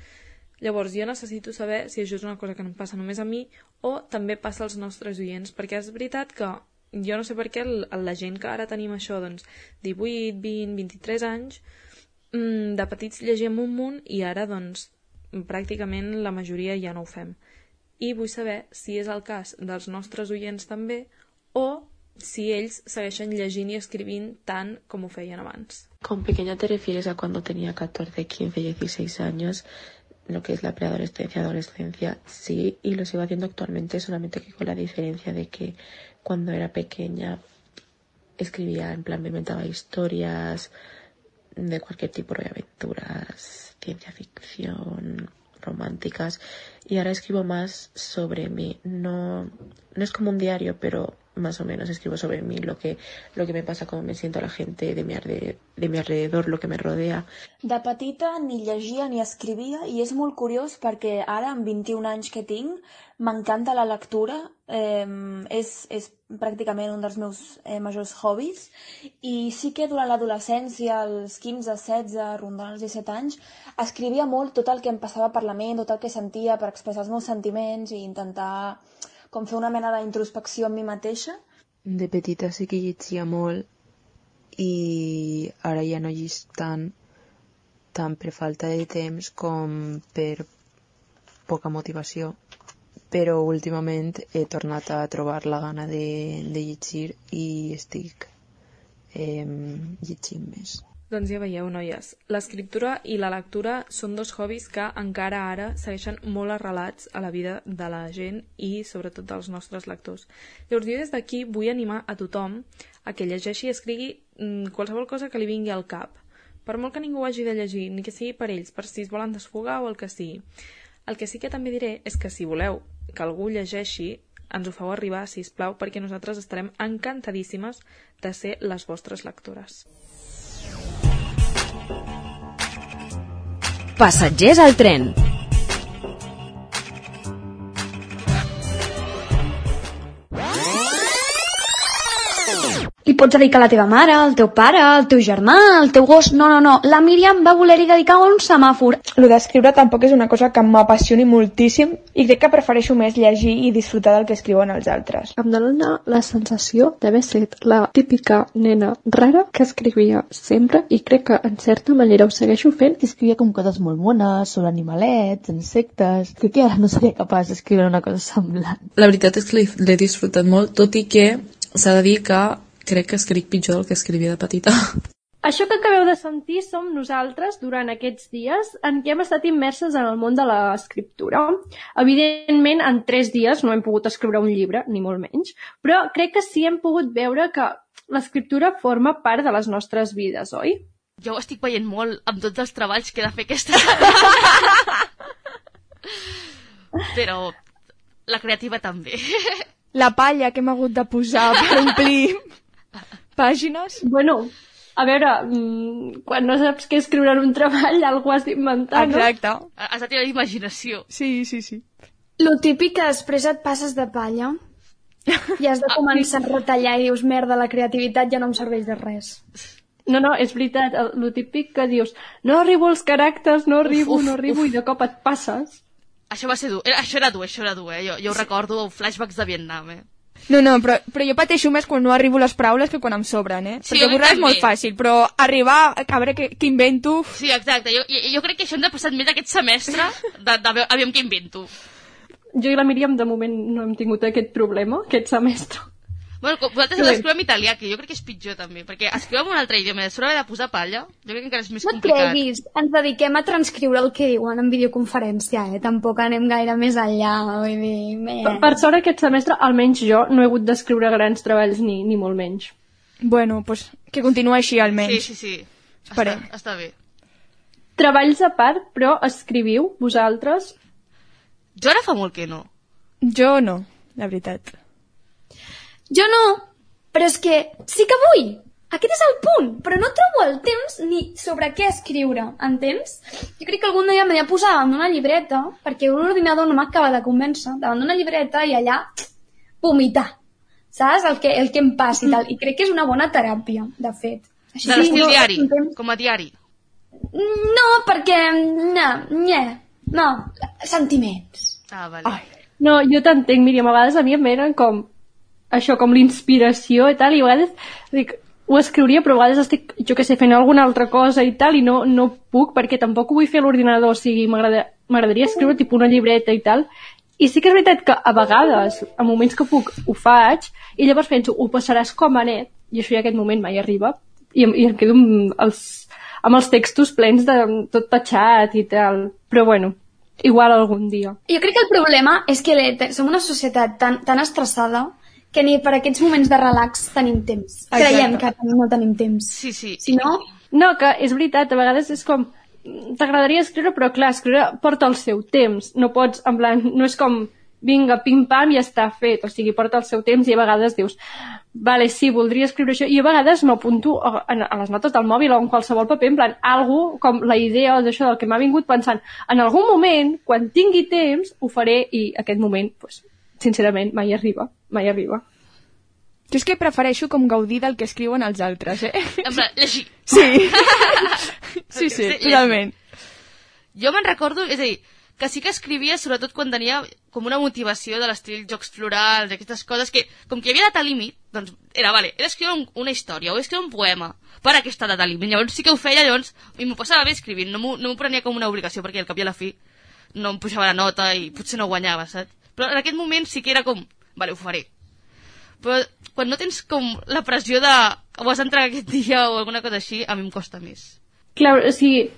Llavors, jo necessito saber si això és una cosa que no passa només a mi o també passa als nostres oients, perquè és veritat que jo no sé per què la gent que ara tenim això, doncs, 18, 20, 23 anys, mm, de petits llegim un munt i ara, doncs, pràcticament la majoria ja no ho fem. I vull saber si és el cas dels nostres oients també o si ells segueixen llegint i escrivint tant com ho feien abans. Con pequeña te refieres a cuando tenía 14, 15, 16 años, lo que es la preadolescencia, adolescencia, sí, y lo sigo haciendo actualmente, solamente que con la diferencia de que cuando era pequeña escribía, en plan, me inventaba historias de cualquier tipo de aventuras, ciencia ficción, románticas, y ahora escribo más sobre mí. No, no es como un diario, pero más o menos escribo sobre mí, lo que, lo que me pasa, cómo me siento la gente de mi, alrededor, de mi alrededor, lo que me rodea. De petita ni llegia ni escrivia i és molt curiós perquè ara, amb 21 anys que tinc, m'encanta la lectura, eh, és, és pràcticament un dels meus eh, majors hobbies i sí que durant l'adolescència, als 15, 16, rondant els 17 anys, escrivia molt tot el que em passava per la ment, tot el que sentia per expressar els meus sentiments i intentar com fer una mena d'introspecció en mi mateixa. De petita sí que llegia molt i ara ja no llig tant, tant per falta de temps com per poca motivació. Però últimament he tornat a trobar la gana de, de llegir i estic eh, llegint més. Doncs ja veieu, noies, l'escriptura i la lectura són dos hobbies que encara ara segueixen molt arrelats a la vida de la gent i sobretot dels nostres lectors. Llavors jo des d'aquí vull animar a tothom a que llegeixi i escrigui mm, qualsevol cosa que li vingui al cap. Per molt que ningú hagi de llegir, ni que sigui per ells, per si es volen desfogar o el que sigui. El que sí que també diré és que si voleu que algú llegeixi, ens ho feu arribar, si us plau, perquè nosaltres estarem encantadíssimes de ser les vostres lectores. Passatgers al tren. Pots dedicar a la teva mare, al teu pare, al teu germà, al teu gos... No, no, no. La Míriam va voler-hi dedicar un semàfor. Lo d'escriure tampoc és una cosa que m'apassioni moltíssim i crec que prefereixo més llegir i disfrutar del que escriuen els altres. Em dona la sensació d'haver set la típica nena rara que escrivia sempre i crec que en certa manera ho segueixo fent. Escrivia com coses molt bones sobre animalets, insectes... Crec que ara no seria capaç d'escriure una cosa semblant. La veritat és que l'he disfrutat molt, tot i que s'ha de dir que crec que escric pitjor del que escrivia de petita. Això que acabeu de sentir som nosaltres durant aquests dies en què hem estat immerses en el món de l'escriptura. Evidentment, en tres dies no hem pogut escriure un llibre, ni molt menys, però crec que sí hem pogut veure que l'escriptura forma part de les nostres vides, oi? Jo ho estic veient molt amb tots els treballs que he de fer aquesta setmana. però la creativa també. La palla que hem hagut de posar per omplir pàgines. Bueno, A veure, mm, quan no saps què escriure en un treball, algú has d'inventar, no? Exacte. Has de tenir imaginació. Sí, sí, sí. Lo típic que després et passes de palla i has de començar a retallar i dius, merda, la creativitat ja no em serveix de res. No, no, és veritat, el, el típic que dius no arribo als caràcters, no arribo, Uf, uf, no arribo, i de cop et passes. Això va ser dur. Era, això era dur, això era dur, eh? Jo, jo ho recordo flashbacks de Vietnam, eh? No, no, però, però jo pateixo més quan no arribo les paraules que quan em sobren, eh? Sí, Perquè borrar és molt fàcil, però arribar a veure què, què invento... Sí, exacte. Jo, jo, jo crec que això ens ha passat més aquest semestre de, de, de aviam què invento. Jo i la Míriam, de moment, no hem tingut aquest problema, aquest semestre. Bueno, com- vosaltres bé. d'escriure en italià, que jo crec que és pitjor també, perquè escriure en un altre idioma i sobre haver de posar palla, jo crec que encara és més No complicat. creguis, ens dediquem a transcriure el que diuen en videoconferència, eh? Tampoc anem gaire més enllà, vull dir... Per, per sort, aquest semestre, almenys jo, no he hagut d'escriure grans treballs ni, ni molt menys. Bueno, pues, que continuï així, Sí, almenys. sí, sí. Esperem. Està, està bé. Treballs a part, però escriviu, vosaltres? Jo ara fa molt que no. Jo no, la veritat. Jo no, però és que sí que vull. Aquest és el punt, però no trobo el temps ni sobre què escriure, entens? Jo crec que algun dia m'he de posar davant d'una llibreta, perquè un ordinador no m'acaba de convèncer, davant d'una llibreta i allà vomitar, saps? El que, el que em passi i tal. I crec que és una bona teràpia, de fet. Així De l'estil no- diari, temps- com a diari. No, perquè... No, nye, no, sentiments. Ah, vale. Ai. No, jo t'entenc, Míriam, a vegades a mi em venen com això, com l'inspiració i tal, i a vegades dic, ho escriuria, però a vegades estic, jo que sé, fent alguna altra cosa i tal, i no, no puc, perquè tampoc ho vull fer a l'ordinador, o sigui, m'agrada- m'agradaria escriure tipus una llibreta i tal, i sí que és veritat que a vegades, en moments que puc, ho faig, i llavors penso, ho passaràs com a net, i això ja aquest moment mai arriba, i, i em quedo amb els, amb els textos plens de tot tatxat i tal, però bueno, igual algun dia. Jo crec que el problema és que som una societat tan, tan estressada que ni per aquests moments de relax tenim temps. Exacte. Creiem que no tenim temps. Sí, sí. Si no, No, que és veritat, a vegades és com... T'agradaria escriure, però clar, escriure porta el seu temps. No pots, en plan, no és com vinga, pim-pam, i ja està fet. O sigui, porta el seu temps i a vegades dius vale, sí, voldria escriure això. I a vegades m'apunto a, a, a les notes del mòbil o en qualsevol paper, en plan, algo com la idea d'això del que m'ha vingut pensant. En algun moment, quan tingui temps, ho faré i aquest moment, pues, sincerament, mai arriba. Mai arriba. Jo és que prefereixo com gaudir del que escriuen els altres, eh? En plan, llegir. Sí. sí, sí, Sí, totalment. Jo me'n recordo, és a dir, que sí que escrivia sobretot quan tenia com una motivació de l'estil jocs florals, aquestes coses que, com que hi havia data límit, doncs era, vale, he d'escriure un, una història o he d'escriure un poema per aquesta data límit. Llavors sí que ho feia, llavors, i m'ho passava bé escrivint, no m'ho no prenia com una obligació, perquè al cap i a la fi no em pujava la nota i potser no guanyava, saps? Però en aquest moment sí que era com, vale, ho faré. Però quan no tens com la pressió de ho has d'entregar aquest dia o alguna cosa així, a mi em costa més. Clar, o sigui,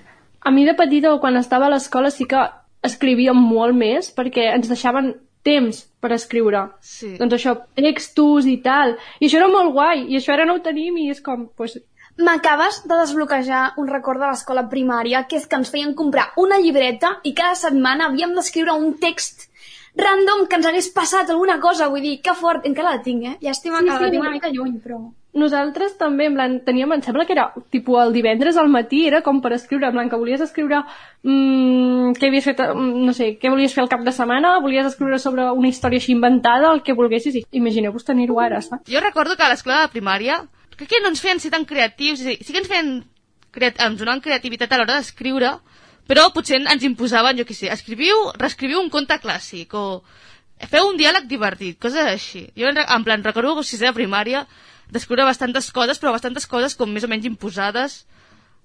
a mi de petita o quan estava a l'escola sí que escrivia molt més perquè ens deixaven temps per escriure. Sí. Doncs això, textos i tal. I això era molt guai, i això ara no ho tenim i és com, pues, M'acabes de desbloquejar un record de l'escola primària, que és que ens feien comprar una llibreta i cada setmana havíem d'escriure un text random que ens hagués passat alguna cosa, vull dir, que fort, encara la tinc, eh? Llàstima Sí, que sí, la tinc una mica lluny, però... nosaltres també, en plan, teníem, em sembla que era, tipus, el divendres al matí, era com per escriure, en plan, que volies escriure mm, què havies fet, mm, no sé, què volies fer el cap de setmana, volies escriure sobre una història així inventada, el que volguessis, i imagineu-vos tenir-ho ara, saps? Jo recordo que a l'escola de primària crec que no ens feien ser tan creatius, és a dir, sí que ens feien creat ens donaven creativitat a l'hora d'escriure, però potser ens imposaven, jo què sé, escriviu, reescriviu un conte clàssic o feu un diàleg divertit, coses així. Jo en, en plan recordo que sisè de primària d'escriure bastantes coses, però bastantes coses com més o menys imposades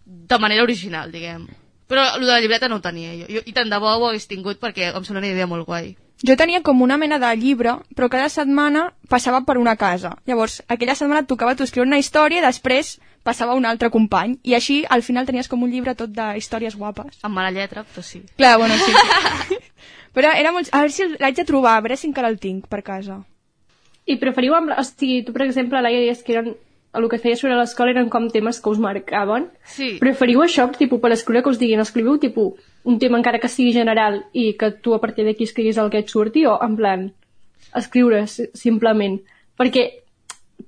de manera original, diguem. Però el de la llibreta no ho tenia jo. jo I tant de bo ho hagués tingut perquè em sembla una idea molt guai. Jo tenia com una mena de llibre, però cada setmana passava per una casa. Llavors, aquella setmana et tocava tu escriure una història i després passava un altre company. I així, al final, tenies com un llibre tot de històries guapes. Amb mala lletra, però sí. Clar, bueno, sí. però era molt... A veure si l'haig de trobar, a veure si encara el tinc per casa. I preferiu, amb, o sigui, tu, per exemple, Laia, deies que eren, el que feies sobre l'escola eren com temes que us marcaven. Sí. Preferiu això, tipus, per escriure que us diguin, escriviu, tipus, un tema encara que sigui general i que tu a partir d'aquí escriguis el que et surti, o en plan, escriure si- simplement. Perquè,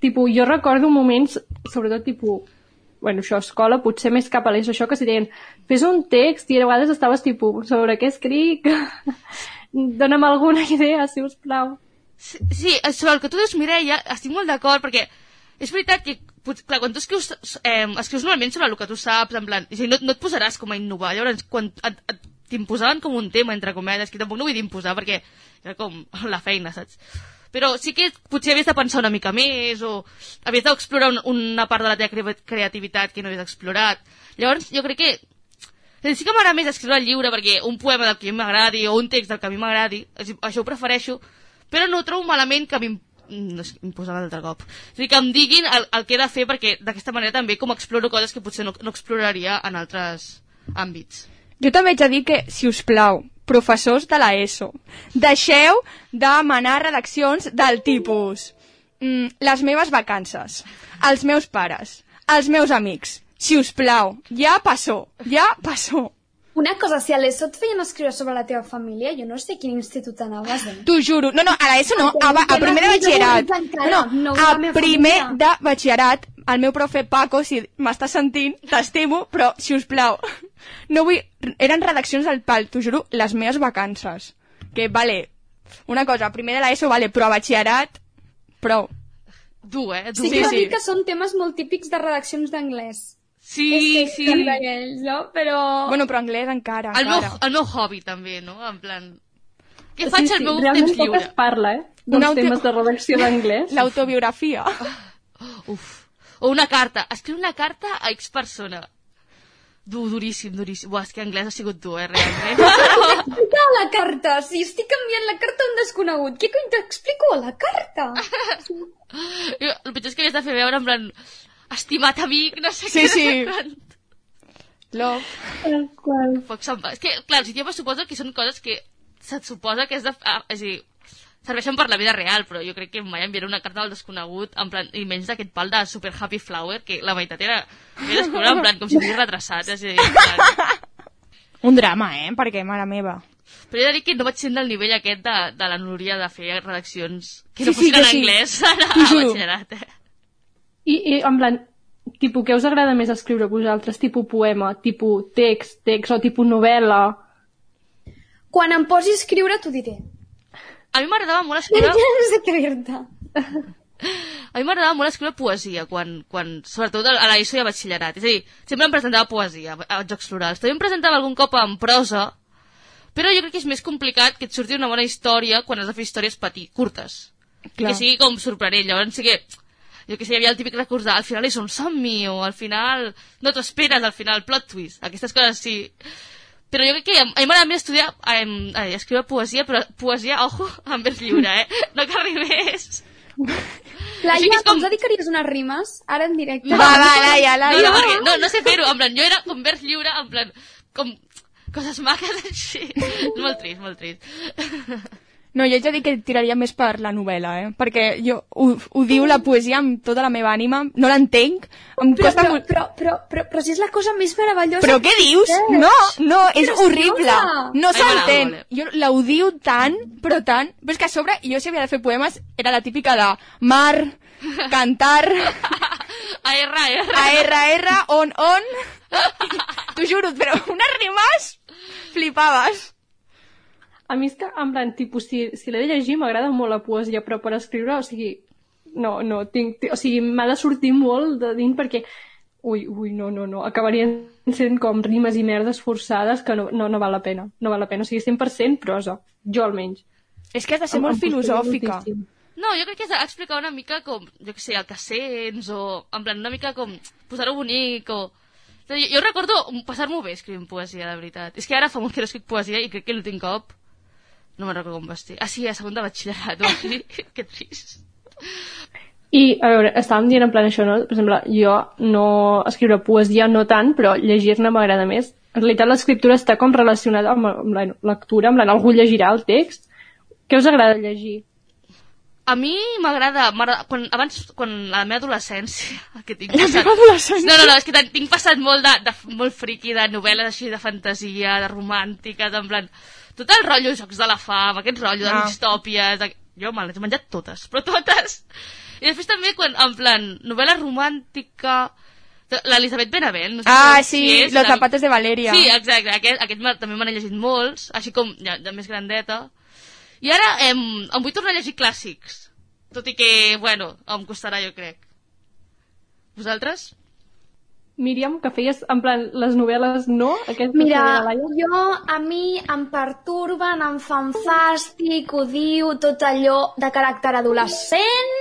tipus, jo recordo moments, sobretot, tipus, bueno, això, escola, potser més cap a l'ESO, això que si deien, fes un text i a vegades estaves tipus, sobre què escric? Dóna'm alguna idea, si us plau. Sí, sí, sobre el que tu dius, Mireia, estic molt d'acord, perquè és veritat que, clar, quan tu escrius, eh, escrius normalment sobre el que tu saps, en plan, no, no et posaràs com a innovar, llavors, quan t'imposaven com un tema, entre cometes, que tampoc no vull dir imposar, perquè era com la feina, saps? Però sí que potser havies de pensar una mica més, o havies d'explorar un, una part de la teva cre- creativitat que no havies explorat. Llavors, jo crec que sí que m'agrada més escriure el llibre perquè un poema del que m'agradi o un text del que a mi m'agradi, això ho prefereixo, però no trobo malament que no sé, imposar un cop. És dir, que em diguin el, el que he de fer perquè d'aquesta manera també com exploro coses que potser no, no exploraria en altres àmbits. Jo també haig de dir que, si us plau, professors de la ESO, deixeu de manar redaccions del tipus mm, les meves vacances, els meus pares, els meus amics. Si us plau, ja passó, ja passó. Una cosa, si a l'ESO et feien escriure sobre la teva família, jo no sé quin institut anaves, eh? T'ho juro. No, no, a l'ESO no, a, ba- a primer de batxillerat. No, no, a primer de batxillerat, el meu profe Paco, si m'estàs sentint, t'estimo, però, si us plau, no vull... Eren redaccions del pal, t'ho juro, les meves vacances. Que, vale, una cosa, a primer de l'ESO, vale, però a batxillerat, prou. Dur, eh? Sí, que sí. que són temes molt típics de redaccions d'anglès. Sí, És sí. d'aquells, no? Però... Bueno, però anglès encara, El meu, encara. el meu hobby també, no? En plan... Què Sí, faig sí, al meu realment temps lliure? es parla, eh? Dels Una auto- temes de redacció d'anglès. L'autobiografia. Uf. O una carta. Escriure una carta a X persona. Dur, duríssim, duríssim. Buah, és que anglès ha sigut dur, eh, realment. Explica la carta! Si estic enviant la carta a un desconegut, què cony t'explico a la carta? Jo, el pitjor és que havies de fer veure en plan estimat amic, no sé Sí, què. sí. en plan, Love. Tal qual. Foc se'n va. És que, clar, els idiomes suposo que són coses que se't suposa que és de... Ah, és a dir, serveixen per la vida real, però jo crec que mai enviaré una carta al desconegut, en plan, i menys d'aquest pal de Super Happy Flower, que la meitat era... M'he d'escriure en plan, com si estigués retrasat, és a dir, en plan... Un drama, eh? Perquè, mare meva. Però he de dir que no vaig ser del nivell aquest de, de la Núria de fer redaccions que no Sí, sí, fossin en jo sí. anglès a, T'ho a batxillerat, eh? I, I, en plan, tipus, què us agrada més escriure a vosaltres? Tipus poema, tipus text, text o tipus novel·la? Quan em posi a escriure t'ho diré. A mi m'agradava molt escriure... no sé què dir-te. A mi m'agradava molt escriure poesia, quan, quan, sobretot a l'ESO i a batxillerat. És a dir, sempre em presentava poesia a Jocs Florals. També em presentava algun cop en prosa, però jo crec que és més complicat que et surti una bona història quan has de fer històries petit, curtes. I Clar. que sigui com sorprenent. Llavors sí que, jo que sé, hi havia el típic recurs de al final és un somni, o al final no t'ho esperes, al final plot twist. Aquestes coses sí. Però jo crec que a mi m'agrada més estudiar, em, ai, escriure poesia, però poesia, ojo, en vers lliure, eh? No que rimés. Laia, com... ens dedicaries unes rimes? Ara en directe. No, no, no, perquè, no, no sé fer-ho, en plan, jo era com vers lliure, en plan, com coses maques així. molt trist, molt trist. No, jo de dir que tiraria més per la novel·la, eh? Perquè jo ho, ho diu la poesia amb tota la meva ànima, no l'entenc, em Però, costa però, molt... però, però, però, però si és la cosa més meravellosa... Però què dius? No, no, és Preciosa. horrible. No s'entén. Jo l'odio tant, però tant... Però és que a sobre, jo si havia de fer poemes, era la típica de mar, cantar, A R, R. a R, R, on, on... T'ho juro, però unes rimes flipaves. A mi és que, en plan, tipus, si, si l'he de llegir m'agrada molt la poesia, però per escriure, o sigui, no, no, tinc, ti- o sigui, m'ha de sortir molt de dins perquè, ui, ui, no, no, no, acabarien sent com rimes i merdes forçades que no, no, no val la pena, no val la pena, o sigui, 100% prosa, jo almenys. És que has de ser Em- molt em filosòfica. moltíssim. No, jo crec que és explicar una mica com, jo què sé, el que sents, o en plan una mica com posar-ho bonic, o... Dir, Jo recordo passar-m'ho bé escrivint poesia, de veritat. És que ara fa molt que no escric poesia i crec que l'últim cop no me'n recordo com va ser. Ah, sí, a segon de batxillerat, dir. que trist. I, a veure, estàvem dient en plan això, no? Per exemple, jo no escriure poesia no tant, però llegir-ne m'agrada més. En realitat l'escriptura està com relacionada amb, amb la lectura, amb la algú llegirà el text. Què us agrada llegir? A mi m'agrada, quan, abans, quan la meva adolescència, que tinc La passat... meva adolescència. No, no, no, és que tinc passat molt de, de, molt friqui de novel·les així de fantasia, de romàntiques, en plan... Tot el rotllo Jocs de la Fam, aquest rotllo de Ah. distòpies... De... Jo me les he menjat totes, però totes. I després també, quan, en plan, novel·la romàntica... L'Elisabet Benavent. No sé Ah, sí, és, Los zapatos de Valeria. Sí, exacte. Aquest, aquest també me n'he llegit molts, així com ja, de més grandeta. I ara em, em vull tornar a llegir clàssics. Tot i que, bueno, em costarà, jo crec. Vosaltres? Míriam, que feies, en plan, les novel·les no? Aquest Mira, jo, a mi em perturben, em fan fàstic, odio tot allò de caràcter adolescent,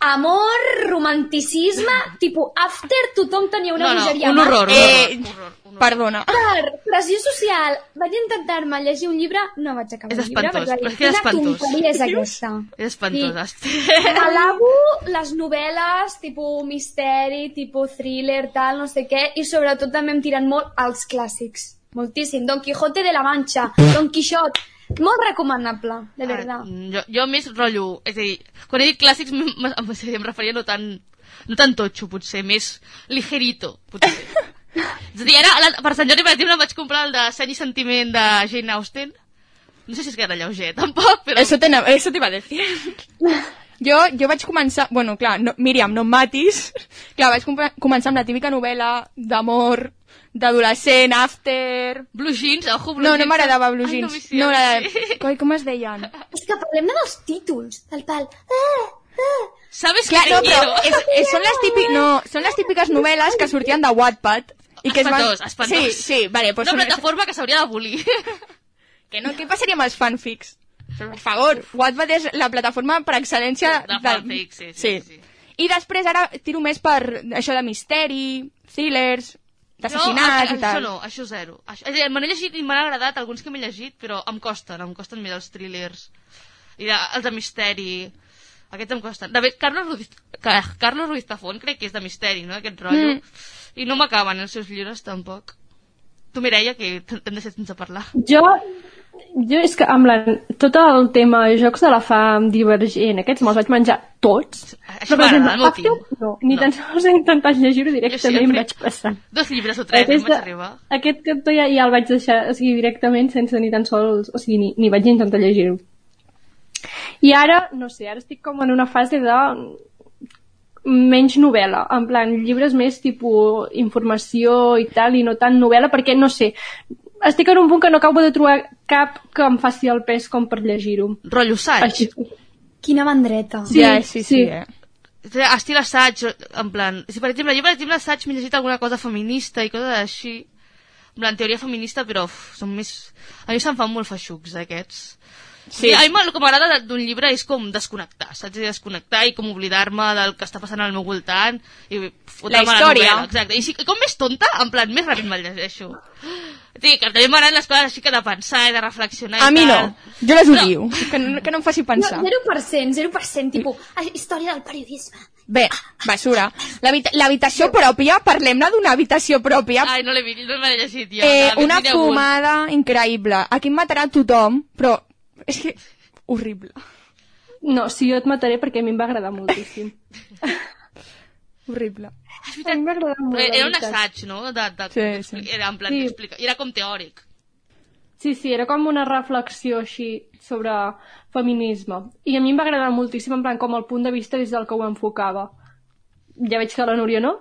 amor, romanticisme, tipus After tothom tenia una No, no, bogeria un mà. horror, un Eh, perdona. Per pressió social, vaig intentar-me llegir un llibre, no vaig acabar És el llibre, espantós, vaig però dir, és que és quina espantós. tonteria és aquesta? És espantós. Alabo les novel·les, tipus misteri, tipus thriller, tal, no sé què, i sobretot també em tiren molt als clàssics. Moltíssim. Don Quijote de la Mancha, Don Quixot, molt recomanable, de veritat. Jo, jo més rotllo... És a dir, quan he dit clàssics m- m- em, em referia no tan, no tan totxo, potser, més ligerito, potser. és a dir, ara, per Sant Jordi, per exemple, em vaig comprar el de Seny i Sentiment de Jane Austen. No sé si és que era lleuger, tampoc, però... Eso te, eso te iba a decir. Jo, jo vaig començar... Bueno, clar, no, Míriam, no em matis. Clar, vaig com començar amb la típica novel·la d'amor, d'adolescent, after... Blue Jeans, ojo, Blue No, no Jeans. m'agradava Blue Ai, Jeans. no, sí, No, sí. Com, com es deien? És que parlem dels títols, del pal. Ah, ¿Sabes Clar, que no, te però quiero? és, és, són, les típic, no, són les típiques novel·les que sortien de Wattpad. I que es van... Espantós, espantós. Sí, sí, vale. Pues Una són- plataforma que s'hauria d'abolir. Que no, què passaria amb els fanfics? Per favor, Wattpad és la plataforma per excel·lència De fanfics, sí, sí, sí. I després ara tiro més per això de misteri, thrillers, d'assassinats no, i tal. Això no, això zero. Això, és a dir, me n'he llegit i m'han agradat alguns que m'he llegit, però em costen, em costen més els thrillers. I de, els de misteri. Aquests em costen. De fet, Carlos Ruiz, Ca- Carlos Ruiz Zafón crec que és de misteri, no?, aquest rotllo. Mm. I no m'acaben els seus llibres, tampoc. Tu, Mireia, que hem de ser sense parlar. Jo, jo és que amb la, tot el tema jocs de la fam, divergent, aquests me'ls vaig menjar tots. Això per exemple, m'agrada, After, tio. no, ni tan sols he intentat llegir-ho directament em vaig passar. Dos llibres o tres, em vaig arribar. aquest cantó ja, ja el vaig deixar o sigui, directament sense ni tan sols... O sigui, ni, ni vaig intentar llegir-ho. I ara, no sé, ara estic com en una fase de menys novel·la, en plan llibres més tipus informació i tal, i no tant novel·la, perquè no sé, estic en un punt que no acabo de trobar cap que em faci el pes com per llegir-ho. Rotllo assaig. Així. Quina mandreta. Sí, Ja, sí, sí, sí. eh? Estil assaig, en plan... Si, per exemple, jo, per exemple, assaig m'he llegit alguna cosa feminista i coses així. En plan, teoria feminista, però uf, són més... A mi se'm fan molt feixucs, aquests. Sí. A mi el que m'agrada d'un llibre és com desconnectar, saps? Desconnectar i com oblidar-me del que està passant al meu voltant i fotre'm La a història. novel·la, exacte. I si, com més tonta, en plan, més ràpid me'l llegeixo. Sí, que també m'agraden les coses així que de pensar i de reflexionar A i mi no, tal. jo les odio, que, no, que no em faci pensar. No, 0%, 0%, tipus, ah, història del periodisme. Bé, basura. L'habita- L'habitació pròpia, parlem-ne d'una habitació pròpia. Ai, no l'he vist, no llegit jo. Eh, una fumada increïble. Aquí em matarà tothom, però és que horrible. No, sí, jo et mataré perquè a mi em va agradar moltíssim. Horrible. A mi m'ha agradat molt. Era un veritat. assaig, no? De, de, Sí, sí. Era en plan, Sí. explica, era com teòric. Sí, sí, era com una reflexió així sobre feminisme. I a mi em va agradar moltíssim, en plan, com el punt de vista des del que ho enfocava. Ja veig que la Núria no.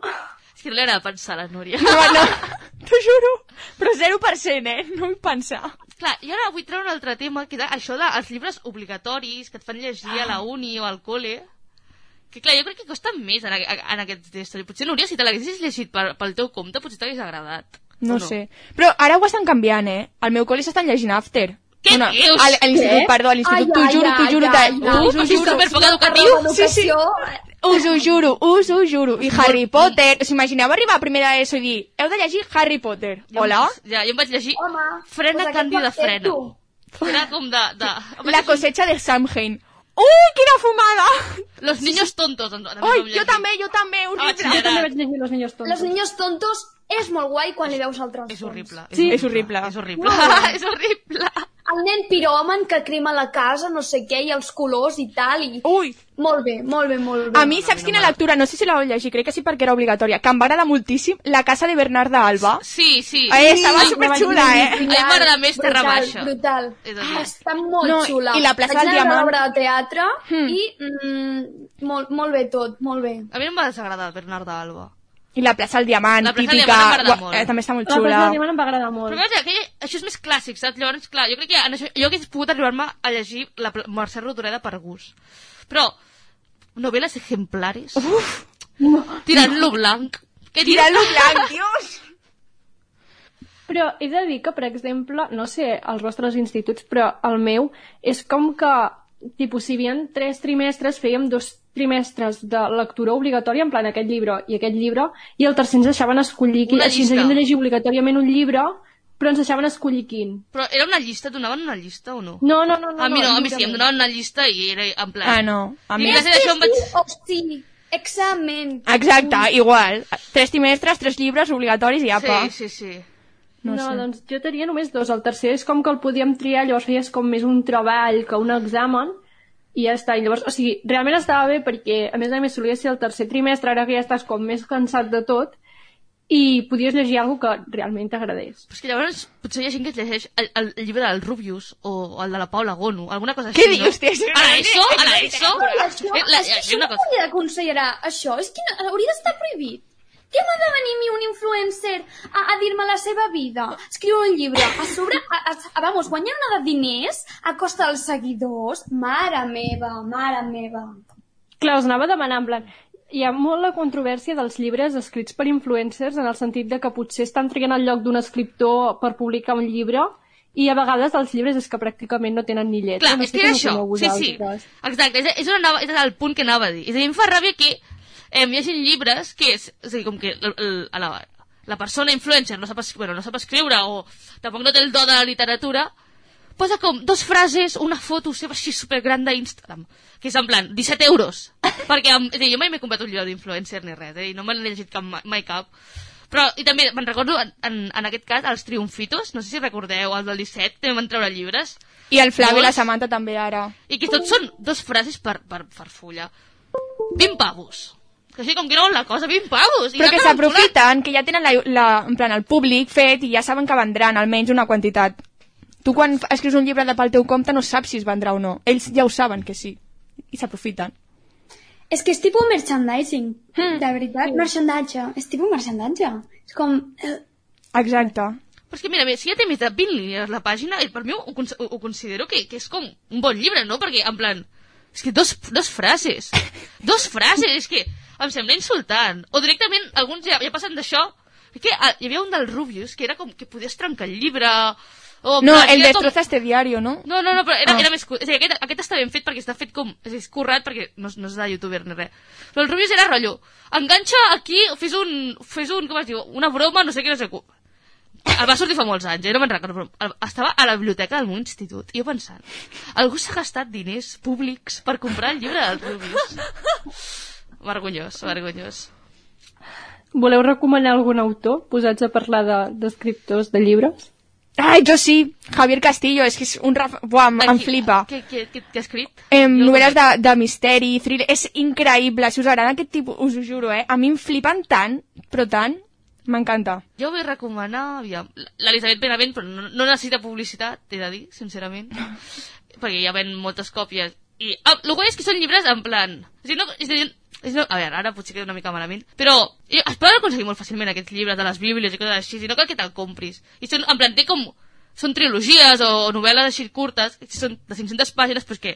És que no li agrada pensar, la Núria. No, no, t'ho juro. Però 0%, eh? No vull pensar. Clar, i ara vull treure un altre tema, que és això dels llibres obligatoris que et fan llegir a la uni o al col·le. Que clar, jo crec que costen més en, en aquests d'història. Potser, Núria, si te l'haguessis llegit per, pel teu compte, potser t'hagués agradat. No, O sé. Però ara ho estan canviant, eh? Al meu col·le s'estan llegint After. Què Una, dius? a l'institut, perdó, a l'institut, Ai, t'ho ai, juro, t'ho ai, juro, ai, te- ai, us ho ai, juro. superpoc educatiu. Sí, sí. Us ho juro, us ho juro. I Harry Potter, us imagineu arribar a primera ESO i dir, heu de llegir Harry Potter. Jo, Hola? Ja, jo em vaig llegir Home, Frena pues Canvi de Frena. Era com de... de... La cosecha de Samhain. Ui, quina fumada! Los niños tontos. Ai, vam jo llegir. també, jo també, horrible. Jo també vaig llegir Los Niños Tontos. Los niños tontos és molt guai quan li veus el transfons. És horrible. Sí, és horrible. És horrible. és horrible. El nen piròman que crema la casa, no sé què, i els colors i tal, i... Ui! Molt bé, molt bé, molt bé. A mi, saps quina lectura? No sé si la vau llegir, crec que sí perquè era obligatòria, que em va agradar moltíssim La casa de Bernarda Alba. Sí, sí. Eh, estava Ai, superxula, eh? A mi m'agrada més Terra brutal, Baixa. Brutal. Ah, està molt No, xula. i la plaça Vaig del anar a Diamant. l'obra de teatre Hmm. i mm, molt, molt bé tot, molt bé. A mi no em va desagradar Bernarda Alba. I la plaça del Diamant, La plaça del típica... Diamant Ua, molt. eh, també està molt La plaça xula. del Diamant em va agradar molt. Però veus, aquell, això és més clàssic, saps? Llavors, clar, jo crec que en això, jo hagués pogut arribar-me a llegir la Mercè Rodoreda per gust. Però, novel·les ejemplares... Uf! Tirant-lo blanc... Què dius? Tirant-lo blanc, Dios! Però he de dir que, per exemple, no sé als vostres instituts, però el meu és com que, tipus, si hi havia tres trimestres, fèiem dos trimestres de lectura obligatòria, en plan aquest llibre i aquest llibre, i el tercer ens deixaven escollir quin. Així ens havíem de llegir obligatòriament un llibre, però ens deixaven escollir quin. Però era una llista? Donaven una llista o no? No, no, no. no a mi no, a mi sí, em donaven una llista i era en plan... Ah, no. A mi- això em vaig... Hosti, examen. Exacte, igual. Tres trimestres, tres llibres obligatoris i apa. Sí, sí, sí. No, No no sé. doncs jo tenia només dos. El tercer és com que el podíem triar, llavors feies com més un treball que un examen, i ja està. I llavors, o sigui, realment estava bé perquè, a més a més, solia ser el tercer trimestre, ara que ja estàs com més cansat de tot, i podies llegir alguna que realment t'agradés. Però és que llavors potser hi ha gent que llegeix el, el, el llibre del Rubius o el de la Paula Gonu, alguna cosa així, Què no? dius, tia? A l'ESO? A l'ESO? Ai, això, Eh, la- és que eh, això una no cosa. hauria d'aconsellar això. És que no, hauria d'estar prohibit. Què m'ha de venir mi un influencer a, a dir-me la seva vida? Escriure un llibre, a sobre, a, a, a, vamos, guanyar una de diners a costa dels seguidors? Mare meva, mare meva. Clar, us anava a demanar, en plan, hi ha molt la controvèrsia dels llibres escrits per influencers en el sentit de que potser estan trigant el lloc d'un escriptor per publicar un llibre i a vegades els llibres és que pràcticament no tenen ni lletra. Clar, no és sé que com és això. Sí, sí. Exacte, és, és, una nova, és el punt que anava a dir. És a dir, em fa ràbia que hi hagi llibres que és, és a dir, com que el, el, a la, la persona influencer no sap, bueno, no sap escriure o tampoc no té el do de la literatura, posa com dos frases, una foto seva així supergran d'Instagram, que és en plan 17 euros. Perquè és a dir, jo mai m'he comprat un llibre d'influencer ni res, eh, no me n'he llegit cap, mai, cap. Però, i també, me'n recordo, en, en, aquest cas, els triomfitos, no sé si recordeu, els del 17, també van treure llibres. I el Flavi i la. Samantha també ara. I que tots són dos frases per, per, per fulla. 20 pavos. Que així com que no la cosa, 20 pavos. I Però ja que s'aprofiten, que ja tenen la, la, en plan, el públic fet i ja saben que vendran almenys una quantitat. Tu quan escrius un llibre de pel teu compte no saps si es vendrà o no. Ells ja ho saben que sí. I s'aprofiten. És que és tipus merchandising, de veritat, merchandatge. És tipus merchandatge. És com... Eh, Exacte. Però és que mira, si ja té més de 20 línies la pàgina, i per mi ho, ho, ho considero que, que és com un bon llibre, no? Perquè, en plan, és que dos, dos frases. Dos frases, és que em sembla insultant. O directament, alguns ja, ja passen d'això. Que ah, hi havia un del Rubius que era com que podies trencar el llibre... O, No, clar, el com- destroza este diario, no? No, no, no, però era, Ah. era més... És a dir, aquest, aquest està ben fet perquè està fet com... És, currat perquè no, no és de youtuber ni res. Però el Rubius era rotllo. Enganxa aquí, fes un... Fes un... Com es diu? Una broma, no sé què, no sé què. El va sortir fa molts anys, eh? no me'n recordo, però estava a la biblioteca del meu institut, i jo pensant, algú s'ha gastat diners públics per comprar el llibre del Rubius? Vergonyós, vergonyós. Voleu recomanar algun autor posats a parlar de- d'escriptors de, llibres? Ai, jo sí. Javier Castillo, és que és un... Raf... Buah, em, em flipa. Què, què, què, què ha escrit? El novel·les de, de misteri, thriller... És increïble. Si us agrada aquest tipus, us ho juro, eh? A mi em flipen tant, però tant. M'encanta. Jo vull recomanar, aviam, l'Elisabet Benavent, però no, no necessita publicitat, t'he de dir, sincerament, perquè ja ven moltes còpies. I ah, el guai és que són llibres en plan... A dir, no, és a, dir, és no, a veure, ara potser queda una mica malament, però es poden aconseguir molt fàcilment aquests llibres de les bíblies i coses així, i no cal que te'l compris. I són, en plan, té com... Són trilogies o novel·les així curtes, que són de 500 pàgines, però és que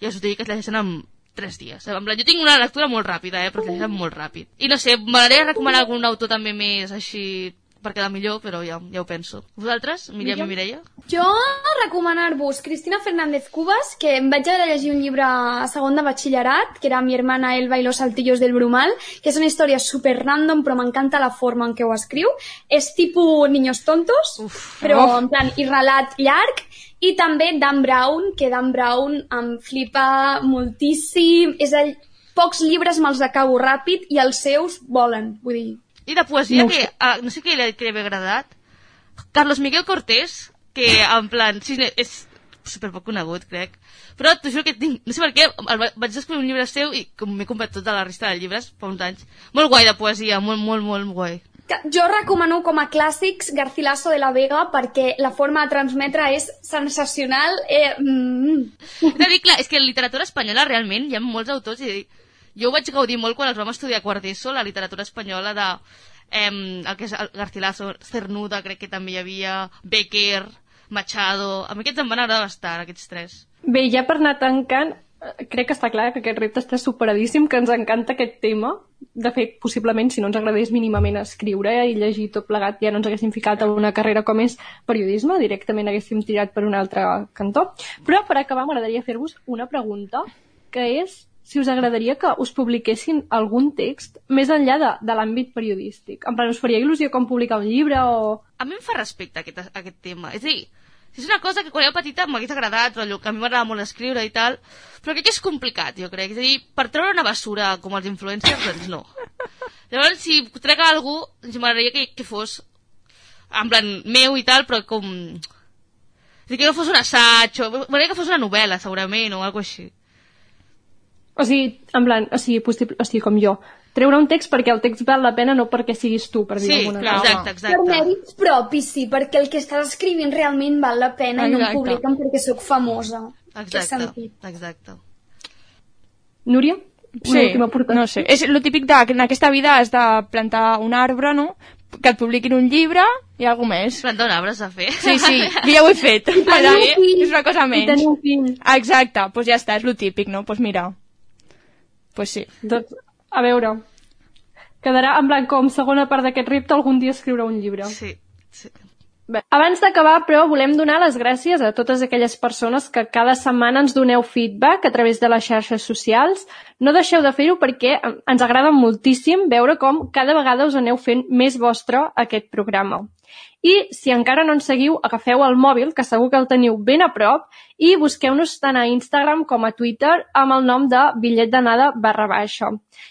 ja us ho dic que es llegeixen en 3 dies. En plan, jo tinc una lectura molt ràpida, eh, però es llegeixen molt ràpid. I no sé, m'agradaria recomanar algun autor també més així per quedar millor, però ja, ja ho penso. Vosaltres, Míriam i Mireia? Jo recomanar-vos Cristina Fernández Cubas, que em vaig haver de llegir un llibre a segon de batxillerat, que era Mi hermana Elba i los saltillos del Brumal, que és una història super random, però m'encanta la forma en què ho escriu. És tipus Niños Tontos, Uf, però Uf. en plan, i relat llarg, i també Dan Brown, que Dan Brown em flipa moltíssim, és el... Pocs llibres me'ls acabo ràpid i els seus volen, vull dir... I de poesia, No que ah, no sé què li, havia agradat. Carlos Miguel Cortés, que en plan, sí, és super poc conegut, crec. Però t'ho juro que tinc, no sé per què, el, va- vaig descobrir un llibre seu i com m'he comprat tota la resta de llibres fa uns anys. Molt guai de poesia, molt, molt, molt guai. Jo recomano com a clàssics Garcilaso de la Vega perquè la forma de transmetre és sensacional. Eh, mm. He de dir, clar, és que en literatura espanyola realment hi ha molts autors i jo ho vaig gaudir molt quan els vam estudiar a quart d'ESO, la literatura espanyola de em, el que és el Garcilaso, Cernuda, crec que també hi havia, Becker, Machado... A mi aquests em van agradar bastant, aquests tres. Bé, ja per anar tancant, eh, crec que està clar que aquest repte està superadíssim, que ens encanta aquest tema. De fet, possiblement, si no ens agradés mínimament escriure i llegir tot plegat, ja no ens haguéssim ficat a una carrera com és periodisme, directament haguéssim tirat per un altre cantó. Però, per acabar, m'agradaria fer-vos una pregunta, que és si us agradaria que us publiquessin algun text més enllà de, de l'àmbit periodístic. En plan, us faria il·lusió com publicar un llibre o... A mi em fa respecte aquest, aquest tema. És a dir, és una cosa que quan era petita m'hagués agradat, rotllo, que a mi m'agrada molt escriure i tal, però crec que és complicat, jo crec. És a dir, per treure una basura com els influencers, doncs no. Llavors, si trec algú, doncs m'agradaria que, que fos en plan meu i tal, però com... És dir, que no fos un assaig, o... m'agradaria que fos una novel·la, segurament, o alguna així. O sigui, en plan, o sigui, possible, o sigui, com jo, treure un text perquè el text val la pena, no perquè siguis tu, per dir Sí, alguna clar, cosa. exacte, exacte. Per mèrits propis, sí, perquè el que estàs escrivint realment val la pena i no em Exacte. publiquen perquè sóc famosa. Exacte, exacte. Núria? Una Sí, no sé. És el típic de que en aquesta vida has de plantar un arbre, no? Que et publiquin un llibre i alguna més. Plantar un arbre s'ha fet. Sí, sí, jo ja ho he fet. tenir Ara, un fill. és una cosa I menys. tenir un fill. Exacte, doncs pues ja està, és lo típic, no? Doncs pues mira. Pues sí. Doncs, a veure, quedarà en blanc com segona part d'aquest repte algun dia escriure un llibre. Sí, sí. Bé, abans d'acabar, però, volem donar les gràcies a totes aquelles persones que cada setmana ens doneu feedback a través de les xarxes socials. No deixeu de fer-ho perquè ens agrada moltíssim veure com cada vegada us aneu fent més vostre aquest programa. I si encara no ens seguiu, agafeu el mòbil, que segur que el teniu ben a prop, i busqueu-nos tant a Instagram com a Twitter amb el nom de bitllet d'anada barra baixa.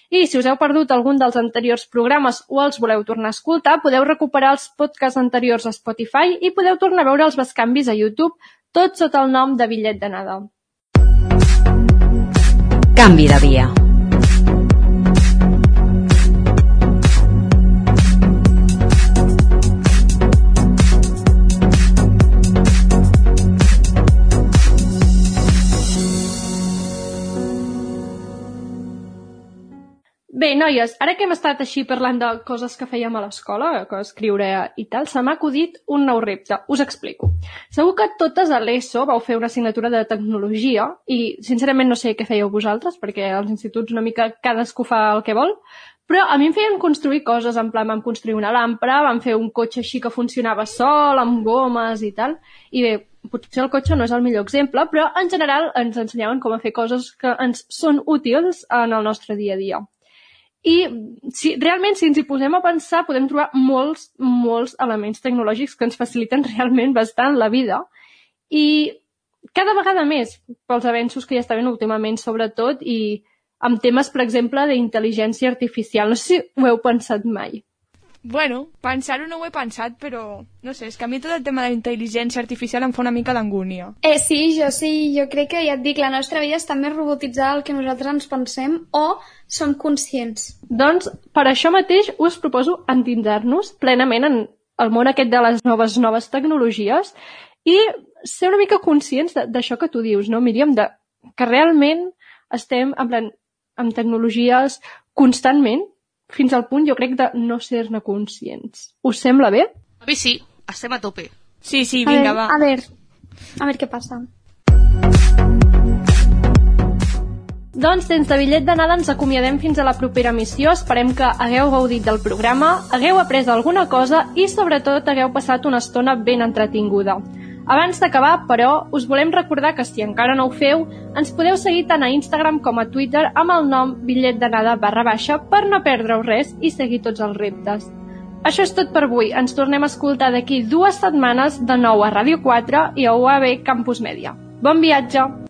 I si us heu perdut algun dels anteriors programes o els voleu tornar a escoltar, podeu recuperar els podcasts anteriors a Spotify i podeu tornar a veure els bescanvis a YouTube, tot sota el nom de bitllet d'anada. Canvi de via. Bé, noies, ara que hem estat així parlant de coses que fèiem a l'escola, que escriure i tal, se m'ha acudit un nou repte. Us explico. Segur que totes a l'ESO vau fer una assignatura de tecnologia i, sincerament, no sé què fèieu vosaltres, perquè als instituts una mica cadascú fa el que vol, però a mi em feien construir coses, en plan, vam construir una làmpara, vam fer un cotxe així que funcionava sol, amb gomes i tal, i bé, potser el cotxe no és el millor exemple, però en general ens ensenyaven com a fer coses que ens són útils en el nostre dia a dia. I si, realment, si ens hi posem a pensar, podem trobar molts, molts elements tecnològics que ens faciliten realment bastant la vida. I cada vegada més pels avenços que hi està últimament, sobretot, i amb temes, per exemple, d'intel·ligència artificial. No sé si ho heu pensat mai. Bueno, pensar-ho no ho he pensat, però no sé, és que a mi tot el tema de la intel·ligència artificial em fa una mica d'angúnia. Eh, sí, jo sí, jo crec que ja et dic, la nostra vida està més robotitzada del que nosaltres ens pensem o som conscients. Doncs per això mateix us proposo endinsar-nos plenament en el món aquest de les noves noves tecnologies i ser una mica conscients de- d'això que tu dius, no, Míriam? De, que realment estem en plan, amb tecnologies constantment fins al punt, jo crec, de no ser-ne conscients. Us sembla bé? A mi sí, estem a tope. Sí, sí, a vinga, ver, va. A ver, a ver què passa. Doncs sense bitllet d'anada ens acomiadem fins a la propera missió. Esperem que hagueu gaudit del programa, hagueu après alguna cosa i sobretot hagueu passat una estona ben entretinguda. Abans d'acabar, però, us volem recordar que si encara no ho feu, ens podeu seguir tant a Instagram com a Twitter amb el nom bitllet d'anada barra baixa per no perdre res i seguir tots els reptes. Això és tot per avui. Ens tornem a escoltar d'aquí dues setmanes de nou a Ràdio 4 i a UAB Campus Mèdia. Bon viatge!